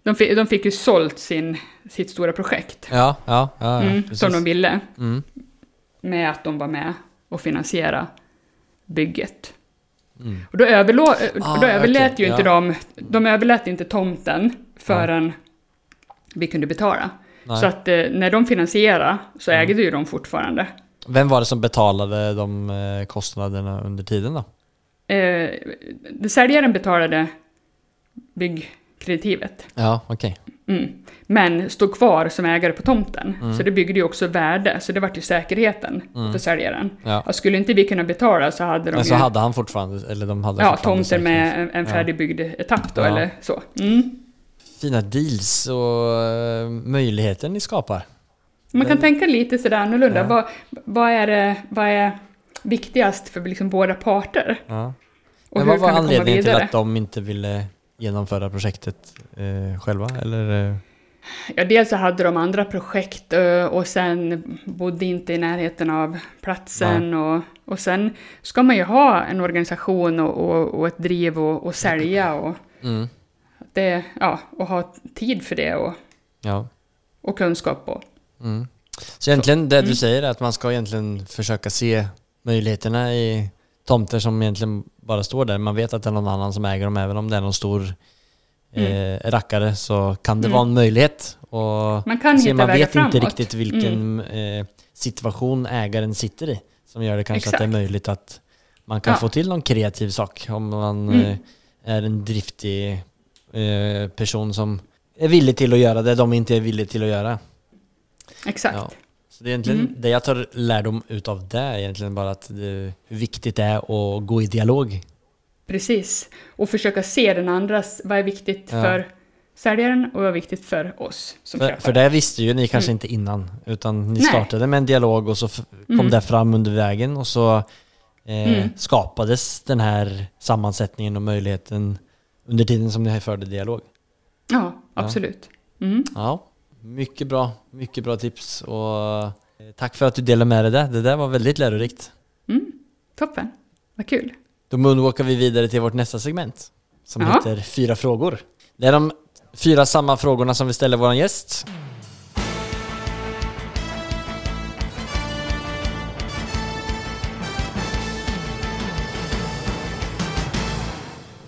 De fick, de fick ju sålt sin, sitt stora projekt, Ja, ja, ja, ja mm, som de ville. Mm. med att de var med och finansiera bygget. Mm. Och då, överlå, Ah, då överlät okej, ju inte de, de överlät inte tomten förrän vi kunde betala. Nej. Så att eh, när de finansierade så Mm. ägde ju de fortfarande. Vem var det som betalade de eh, kostnaderna under tiden då? Eh, säljaren betalade byggkreditivet. Ja, okej. Mm. Men stod kvar som ägare på tomten. Mm. Så det byggde ju också värde. Så det var ju säkerheten för säljaren. Ja. Och skulle inte vi kunna betala så hade de Men så ju... hade han fortfarande, eller de hade Ja, tomter med en, färdigbyggd etapp då, Ja. eller så. Mm. Fina deals och eh, möjligheter ni skapar. Man kan tänka lite sådär annorlunda. Ja. Vad, vad, är, det- vad är viktigast för liksom båda parter? Ja. Men vad var anledningen till att de inte ville genomföra projektet eh, själva? Eller? eh, Ja, dels så hade de andra projekt ö, och sen bodde inte i närheten av platsen. Och, och sen ska man ju ha en organisation och, och, och ett driv och, och sälja och, Mm. det, ja, och ha tid för det och, Ja. och kunskap. Och. Mm. Så egentligen det Mm. du säger är att man ska egentligen försöka se möjligheterna i tomter som egentligen bara står där. Man vet att det är någon annan som äger dem, även om det är någon stor eh, rackare så kan det Mm. vara en möjlighet. Och Man kan se, hitta man vet inte framåt. riktigt vilken eh, situation ägaren sitter i som gör det kanske att det är Exakt. möjligt att man kan Ja. få till någon kreativ sak om man Mm. eh, är en driftig eh, person som är villig till att göra det de inte är villiga till att göra. Exakt. Ja. Så det är egentligen Mm. det jag tar lärdom utav det är egentligen bara att det, hur viktigt det är att gå i dialog. Precis. Och försöka se den andras, vad är viktigt Ja. för säljaren och vad är viktigt för oss som För, köpare. för det visste ju ni kanske Mm. inte innan, utan ni Nej. startade med en dialog och så kom Mm. det fram under vägen och så eh, Mm. skapades den här sammansättningen och möjligheten under tiden som ni förde dialog. Ja, absolut. Mm. Ja, mycket bra, mycket bra tips och eh, tack för att du delade med dig det. Det där var väldigt lärorikt. Mm. Toppen. Vad kul. Då moonwalkar vi vidare till vårt nästa segment som Ja. heter Fyra frågor. Det är de fyra samma frågorna som vi ställer våran gäst.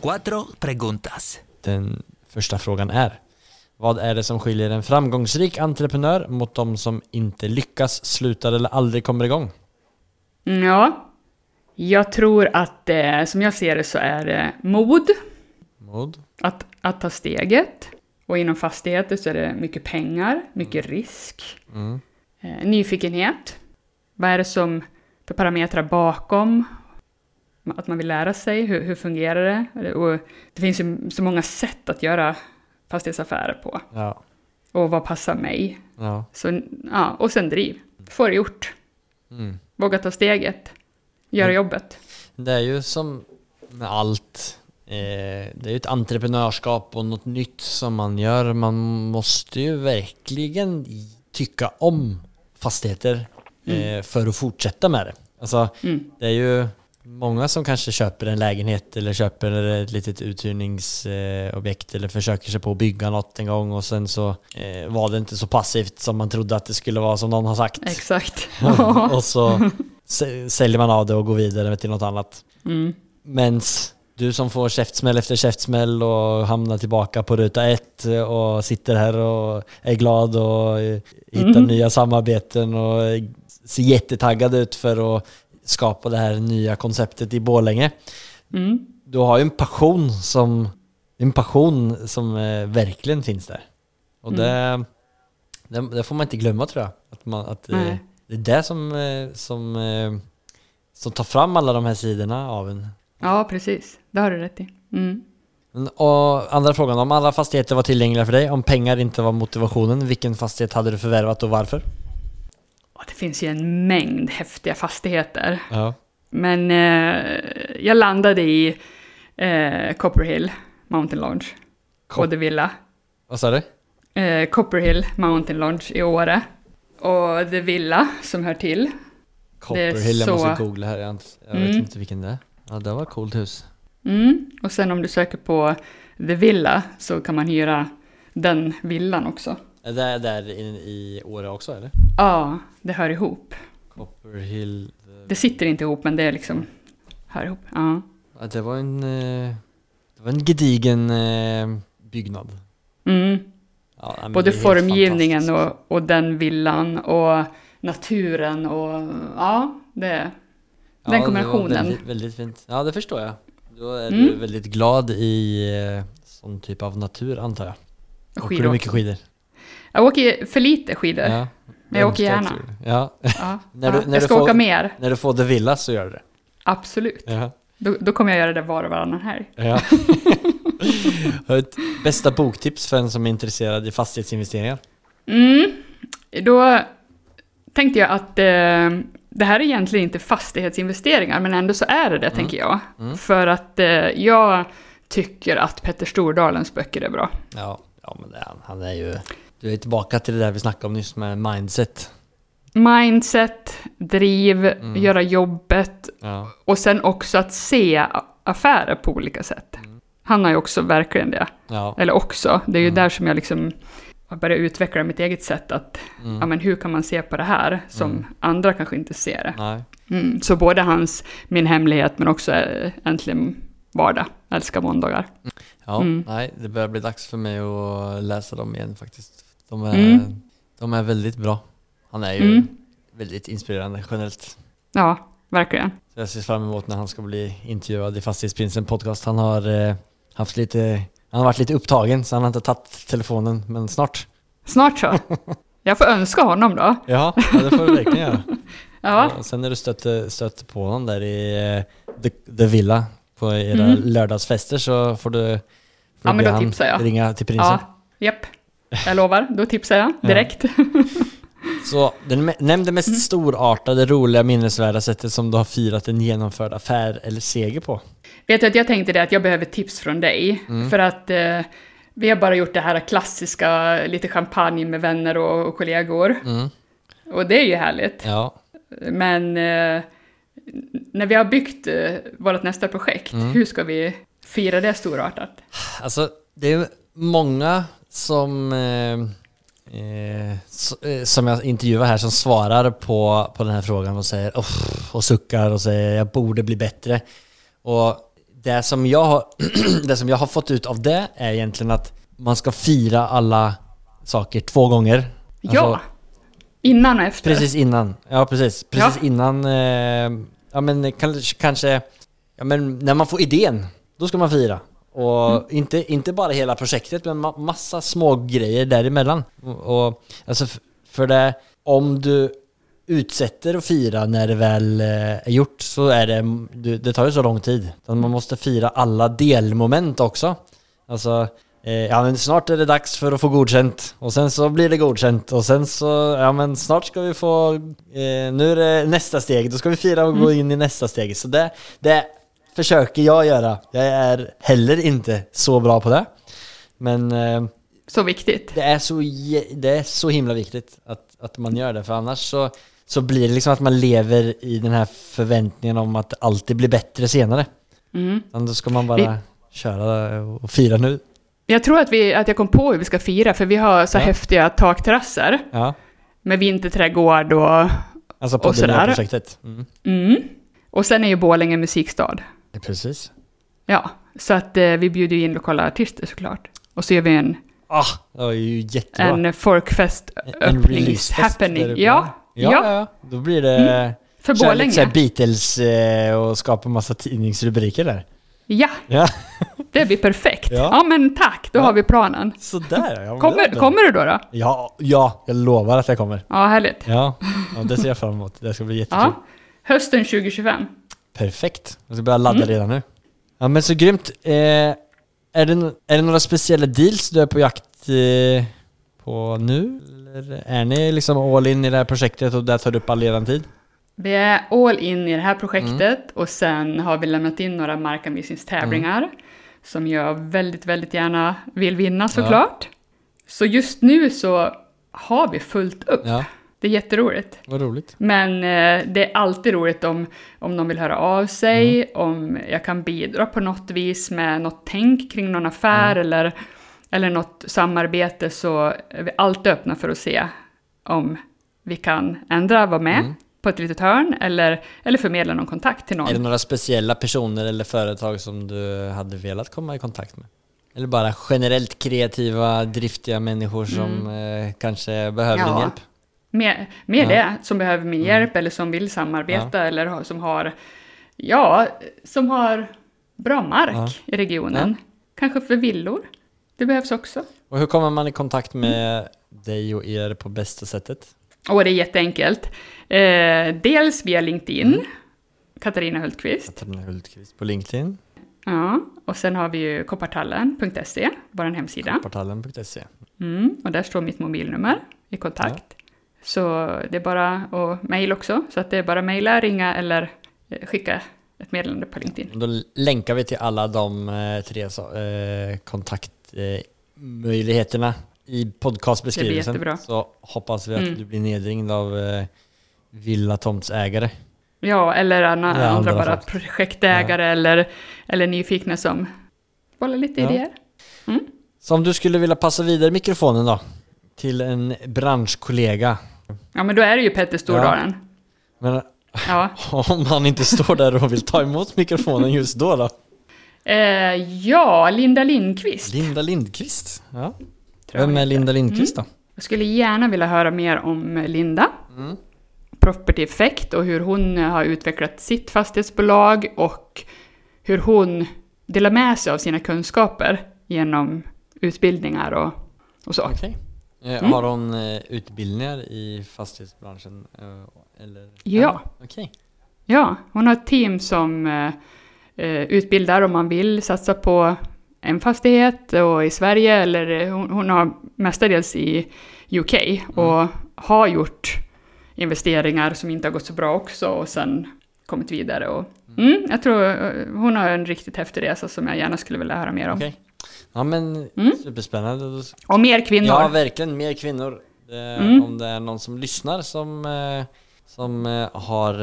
Cuatro preguntas. Den första frågan är Vad är det som skiljer en framgångsrik entreprenör mot de som inte lyckas, slutar eller aldrig kommer igång? Mm, Ja, jag tror att eh, som jag ser det så är det mod, Mod? att, att ta steget. Och inom fastigheter så är det mycket pengar, mycket risk, Mm. eh, nyfikenhet. Vad är det som för parametrar bakom? Att man vill lära sig, hur, hur fungerar det? Och det finns ju så många sätt att göra fastighetsaffärer på. Ja. Och vad passar mig? ja. Så, ja, och sen driv. Få det gjort. Mm. Våga ta steget. Göra Mm. jobbet. Det är ju som med allt. Eh, det är ju ett entreprenörskap och något nytt som man gör. Man måste ju verkligen tycka om fastigheter eh, för att fortsätta med det. Alltså, Mm. det är ju många som kanske köper en lägenhet eller köper ett litet uthyrningsobjekt eller försöker sig på att bygga något en gång och sen så eh, var det inte så passivt som man trodde att det skulle vara som någon har sagt. Exakt. och så säljer man av det och går vidare till något annat. Mm. Mens du som får käftsmäll efter käftsmäll och hamnar tillbaka på ruta ett och sitter här och är glad och eh, hittar Mm. nya samarbeten och ser jättetaggad ut för att skapa det här nya konceptet i Borlänge. Mm. Du har ju en passion som, en passion som eh, verkligen finns där. Och det, det, det får man inte glömma tror jag. Att, man, att Nej. det är det som, eh, som, som tar fram alla de här sidorna av en. Ja, precis. Det har du rätt i. Mm. Och andra frågan, om alla fastigheter var tillgängliga för dig, om pengar inte var motivationen, vilken fastighet hade du förvärvat och varför? Och det finns ju en mängd häftiga fastigheter. Ja. Men eh, jag landade i eh, Copperhill Mountain Lodge. Cop- och The Villa. Vad sa du? Eh, Copperhill Mountain Lodge i Åre. Och The Villa som hör till. Copperhill, jag så- måste googla här, jag, jag vet Mm. inte vilken det är. Ja, det var ett coolt hus. Mm. Och sen om du söker på The Villa så kan man hyra den villan också. Är det där i, i Åre också eller? Ja, det hör ihop. Copperhill... Det sitter inte ihop men det är liksom hör ihop. Ja. Ja, det var en... eh, Det var en gedigen eh, byggnad. Mm. Ja, Både formgivningen och, och den villan och naturen och ja, det, Ja, den kombinationen. Väldigt, väldigt fint. Ja, det förstår jag. Då är Mm. du väldigt glad i eh, sån typ av natur antar jag. Åker du skidåkning. mycket skidor? Jag åker för lite skidor. Ja. Ja. Men jag åker gärna. du- Ja. När du- ja. när jag du ska får- åka mer, När du får The Villa så gör du det. absolut. Ja. Då, då kommer jag göra det var och varannan helg. ja. Du ett bästa boktips för en som är intresserad i fastighetsinvesteringar? Mm. Då tänkte jag att eh, det här är egentligen inte fastighetsinvesteringar, men ändå så är det det, tänker jag. För att eh, jag tycker att Petter Stordalens böcker är bra. Ja, ja men det han. Han är ju... Du är tillbaka till det där vi snackade om nyss med mindset. Mindset, driv, göra jobbet Ja. och sen också att se affärer på olika sätt. Han har ju också verkligen det. Ja. Eller också, det är ju där som jag liksom har börjat utveckla mitt eget sätt att, ja men hur kan man se på det här som andra kanske inte ser det. Mm, så både hans Min hemlighet men också äh, Äntligen vardag, älskar måndagar. Ja, Mm. nej, det börjar bli dags för mig att läsa dem igen faktiskt. De är, Mm. de är väldigt bra. Han är ju Mm. väldigt inspirerande generellt. Ja, verkligen. Så jag ser fram emot när han ska bli intervjuad i Fastighetsprinsen podcast. Han har eh, haft lite, han har varit lite upptagen så han har inte tagit telefonen, men snart. Snart så. Jag får önska honom då. Ja, ja det får du verkligen göra. Ja, Och sen när du stöter, stöter på honom där i eh, the, the Villa på era Mm. lördagsfester så får du, får Ja, men då han tipsar jag. ringa till prinsen. ja, japp. Jag lovar, då tipsar jag direkt. Så den, nämn det mest storartade, roliga, minnesvärda sättet som du har firat en genomförd affär eller seger på. Vet du att jag tänkte det att jag behöver tips från dig. För att eh, vi har bara gjort det här klassiska, lite champagne med vänner och, och kollegor. Mm. Och det är ju härligt. Ja, Men eh, när vi har byggt eh, vårt nästa projekt, hur ska vi fira det storartat? alltså det är många som, eh, eh, eh, som jag intervjuar här som svarar på, på den här frågan och säger och suckar och säger jag borde bli bättre. Och det som jag har, det som jag har fått ut av det är egentligen att man ska fira alla saker två gånger. ja! Alltså, Innan och efter. Precis innan, ja precis. Precis Ja. innan, eh, ja men kanske, kanske, ja men när man får idén, då ska man fira. Och Mm. inte, inte bara hela projektet, men ma- massa små grejer däremellan. Och, och alltså för det, om du utsätter att fira när det väl eh, är gjort så är det, det tar ju så lång tid. Man måste fira alla delmoment också. Alltså, eh, ja men snart är det dags för att få godkänt och sen så blir det godkänt och sen så, ja men snart ska vi få, eh, nu är det nästa steg, då ska vi fira och gå in i nästa steg. Så det, det försöker jag göra. Jag är heller inte så bra på det. Men eh, Så viktigt. det är så, det är så himla viktigt att, att man gör det, för annars så, så blir det liksom att man lever i den här förväntningen om att det alltid blir bättre senare. Mm. Men då ska man bara köra och fira nu. Jag tror att, vi, att jag kom på hur vi ska fira, för vi har så Ja. häftiga takterrasser Ja, med vinterträdgård och... alltså på Och sådär. projektet. Mm. Mm. Och sen är ju Borlänge musikstad. Precis. Ja, så att eh, vi bjuder ju in lokala artister såklart. Och så gör vi en, Ah, det var ju jättebra. en folkfest där happening. Ja, Ja, ja, ja. Då blir det... för Kör lite Borlänge. Beatles eh, och skapa massa tidningsrubriker där. Ja, Ja, det blir perfekt. Ja. Ja, men tack, då Ja. har vi planen. sådär. Ja, Kommer, kommer du då? då? Ja, ja, jag lovar att jag kommer. Ja, härligt. Ja, ja det ser jag fram emot. Det ska bli jättekul. Ja. Hösten 2025. Perfekt. Jag ska börja ladda Mm. redan nu. Ja men så grymt. Eh, är, det, är det några speciella deals du är på jakt eh, på nu? Eller är ni liksom all in i det här projektet och där tar du upp all eran tid? Vi är all in i det här projektet Mm. och sen har vi lämnat in några markanvisningstävlingar Mm. som jag väldigt, väldigt gärna vill vinna såklart. Så just nu så har vi fullt upp. Ja, Det är jätteroligt. vad roligt. Men eh, det är alltid roligt om, om någon vill höra av sig, Mm. om jag kan bidra på något vis med något tänk kring någon affär Mm. eller, eller något samarbete så är vi alltid öppna för att se om vi kan ändra, vara med Mm. på ett litet hörn eller, eller förmedla någon kontakt till någon. Är det några speciella personer eller företag som du hade velat komma i kontakt med? Eller bara generellt kreativa, driftiga människor som eh, kanske behöver din Mm. Ja. hjälp? Mer, mer Ja. det, som behöver min Mm. hjälp eller som vill samarbeta eller har- som har, ja, som har bra mark Ja. i regionen. Kanske för villor. Det behövs också. Och hur kommer man i kontakt med dig och er på bästa sättet? Och det är jätteenkelt. Eh, dels via LinkedIn, Mm. Katarina Hultqvist. Katarina Hultqvist på LinkedIn, Ja, och sen har vi ju koppartallen.se, vår hemsida. portalen.se. Mm, och där står mitt mobilnummer i kontakt. Så det är bara, och mail också, så att det är bara mejla, ringa eller eh, skicka ett meddelande på LinkedIn. Då länkar vi till alla de eh, tre eh, kontaktmöjligheterna i podcastbeskrivelsen. Så hoppas vi att Mm. du blir nedringd av villatomtsägare. Ja, eller andra, Ja, andra andra bara folk. projektägare eller, eller nyfikna som bollar lite Ja. idéer. Så om du skulle vilja passa vidare mikrofonen då till en branschkollega. Ja, men då är det ju Petter Stordalen. Men Ja. om han inte står där och vill ta emot mikrofonen just då då? Eh, ja, Linda Lindqvist. Linda Lindqvist. Ja. tror Vem är. Linda Lindqvist då? Jag skulle gärna vilja höra mer om Linda. Mm. Property Effect och hur hon har utvecklat sitt fastighetsbolag och hur hon delar med sig av sina kunskaper genom utbildningar och, och så. Okej. Eh, Mm. Har hon eh, utbildningar i fastighetsbranschen? eh, Eller? Ja. Okej. Ja, hon har ett team som utbildar om man vill satsa på en fastighet och i Sverige eller hon, hon har mestadels i UK och har gjort investeringar som inte har gått så bra också och sen kommit vidare. Och, mm, jag tror hon har en riktigt häftig resa som jag gärna skulle vilja höra mer om. Okej. Ja men Mm. superspännande. Och mer kvinnor. Ja verkligen, mer kvinnor. Eh, Mm. Om det är någon som lyssnar som, eh, som eh, har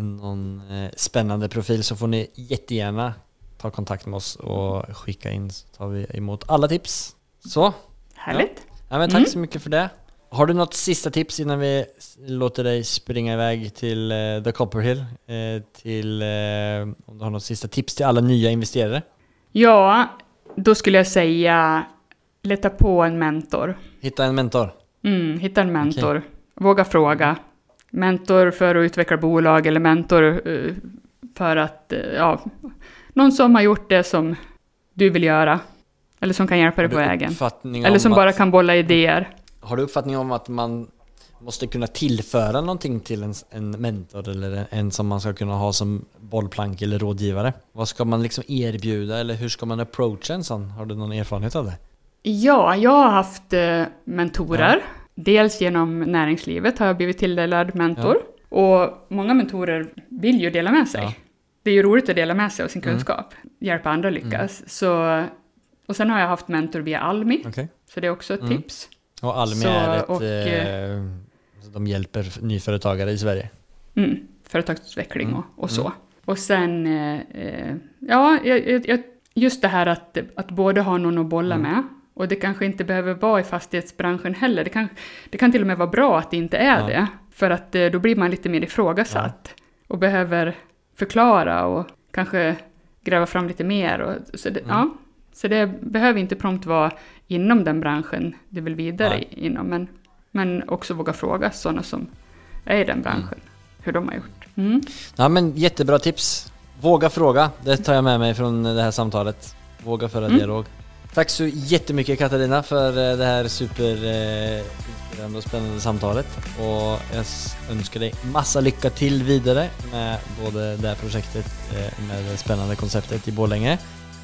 någon spännande profil så får ni jättegärna ta kontakt med oss och skicka in så tar vi emot alla tips. Så, Härligt. ja, men tack Mm. så mycket för det. Har du något sista tips innan vi låter dig springa iväg till eh, The Copperhill? Eh, till, eh, om du har något sista tips till alla nya investerare? Ja, då skulle jag säga leta på en mentor. Hitta en mentor. Mm, hitta en mentor. Våga fråga. Mentor för att utveckla bolag eller mentor eh, för att, eh, ja, någon som har gjort det som du vill göra. Eller som kan hjälpa dig på vägen. Eller om som att- bara kan bolla idéer. Har du uppfattning om att man måste kunna tillföra någonting till en, en mentor eller en, som man ska kunna ha som bollplank eller rådgivare? Vad ska man liksom erbjuda eller hur ska man approacha en sån? Har du någon erfarenhet av det? Ja, jag har haft eh, mentorer. Dels genom näringslivet har jag blivit tilldelad mentor. Och många mentorer vill ju dela med sig. Ja. Det är ju roligt att dela med sig av sin Mm. kunskap. Hjälpa andra lyckas. Så, och sen har jag haft mentor via Almi. Okej. Så det är också ett Mm. tips. Och Almi Så, är ett och, eh, De hjälper nyföretagare i Sverige. Mm, företagsutveckling Mm, och, och så. Och sen, eh, eh, ja, just det här att, att både ha någon att bolla Mm. med, och det kanske inte behöver vara i fastighetsbranschen heller. Det kan, det kan till och med vara bra att det inte är Ja. det, för att eh, då blir man lite mer ifrågasatt och behöver förklara och kanske gräva fram lite mer. Och, så, det, Mm. ja, så det behöver inte prompt vara inom den branschen du vill vidare Nej. inom, men, men också våga fråga sådana som är i den branschen, hur de har gjort. Mm. Ja men jättebra tips. Våga fråga, det tar jag med mig från det här samtalet. Våga föra Mm. dialog. Tack så jättemycket Katarina för eh, det här super eh, och spännande samtalet. Och jag önskar dig massa lycka till vidare med både det här projektet eh, med det spännande konceptet i Borlänge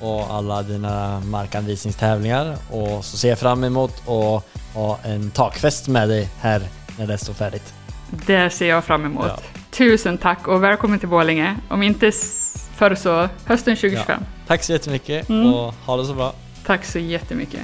och alla dina markanvisningstävlingar. Och så ser jag fram emot att ha en takfest med dig här när det står färdigt. Det ser jag fram emot. Ja. Tusen tack och välkommen till Borlänge. Om inte förr så hösten 2025. Tack så jättemycket Mm. och ha det så bra. Tack så jättemycket.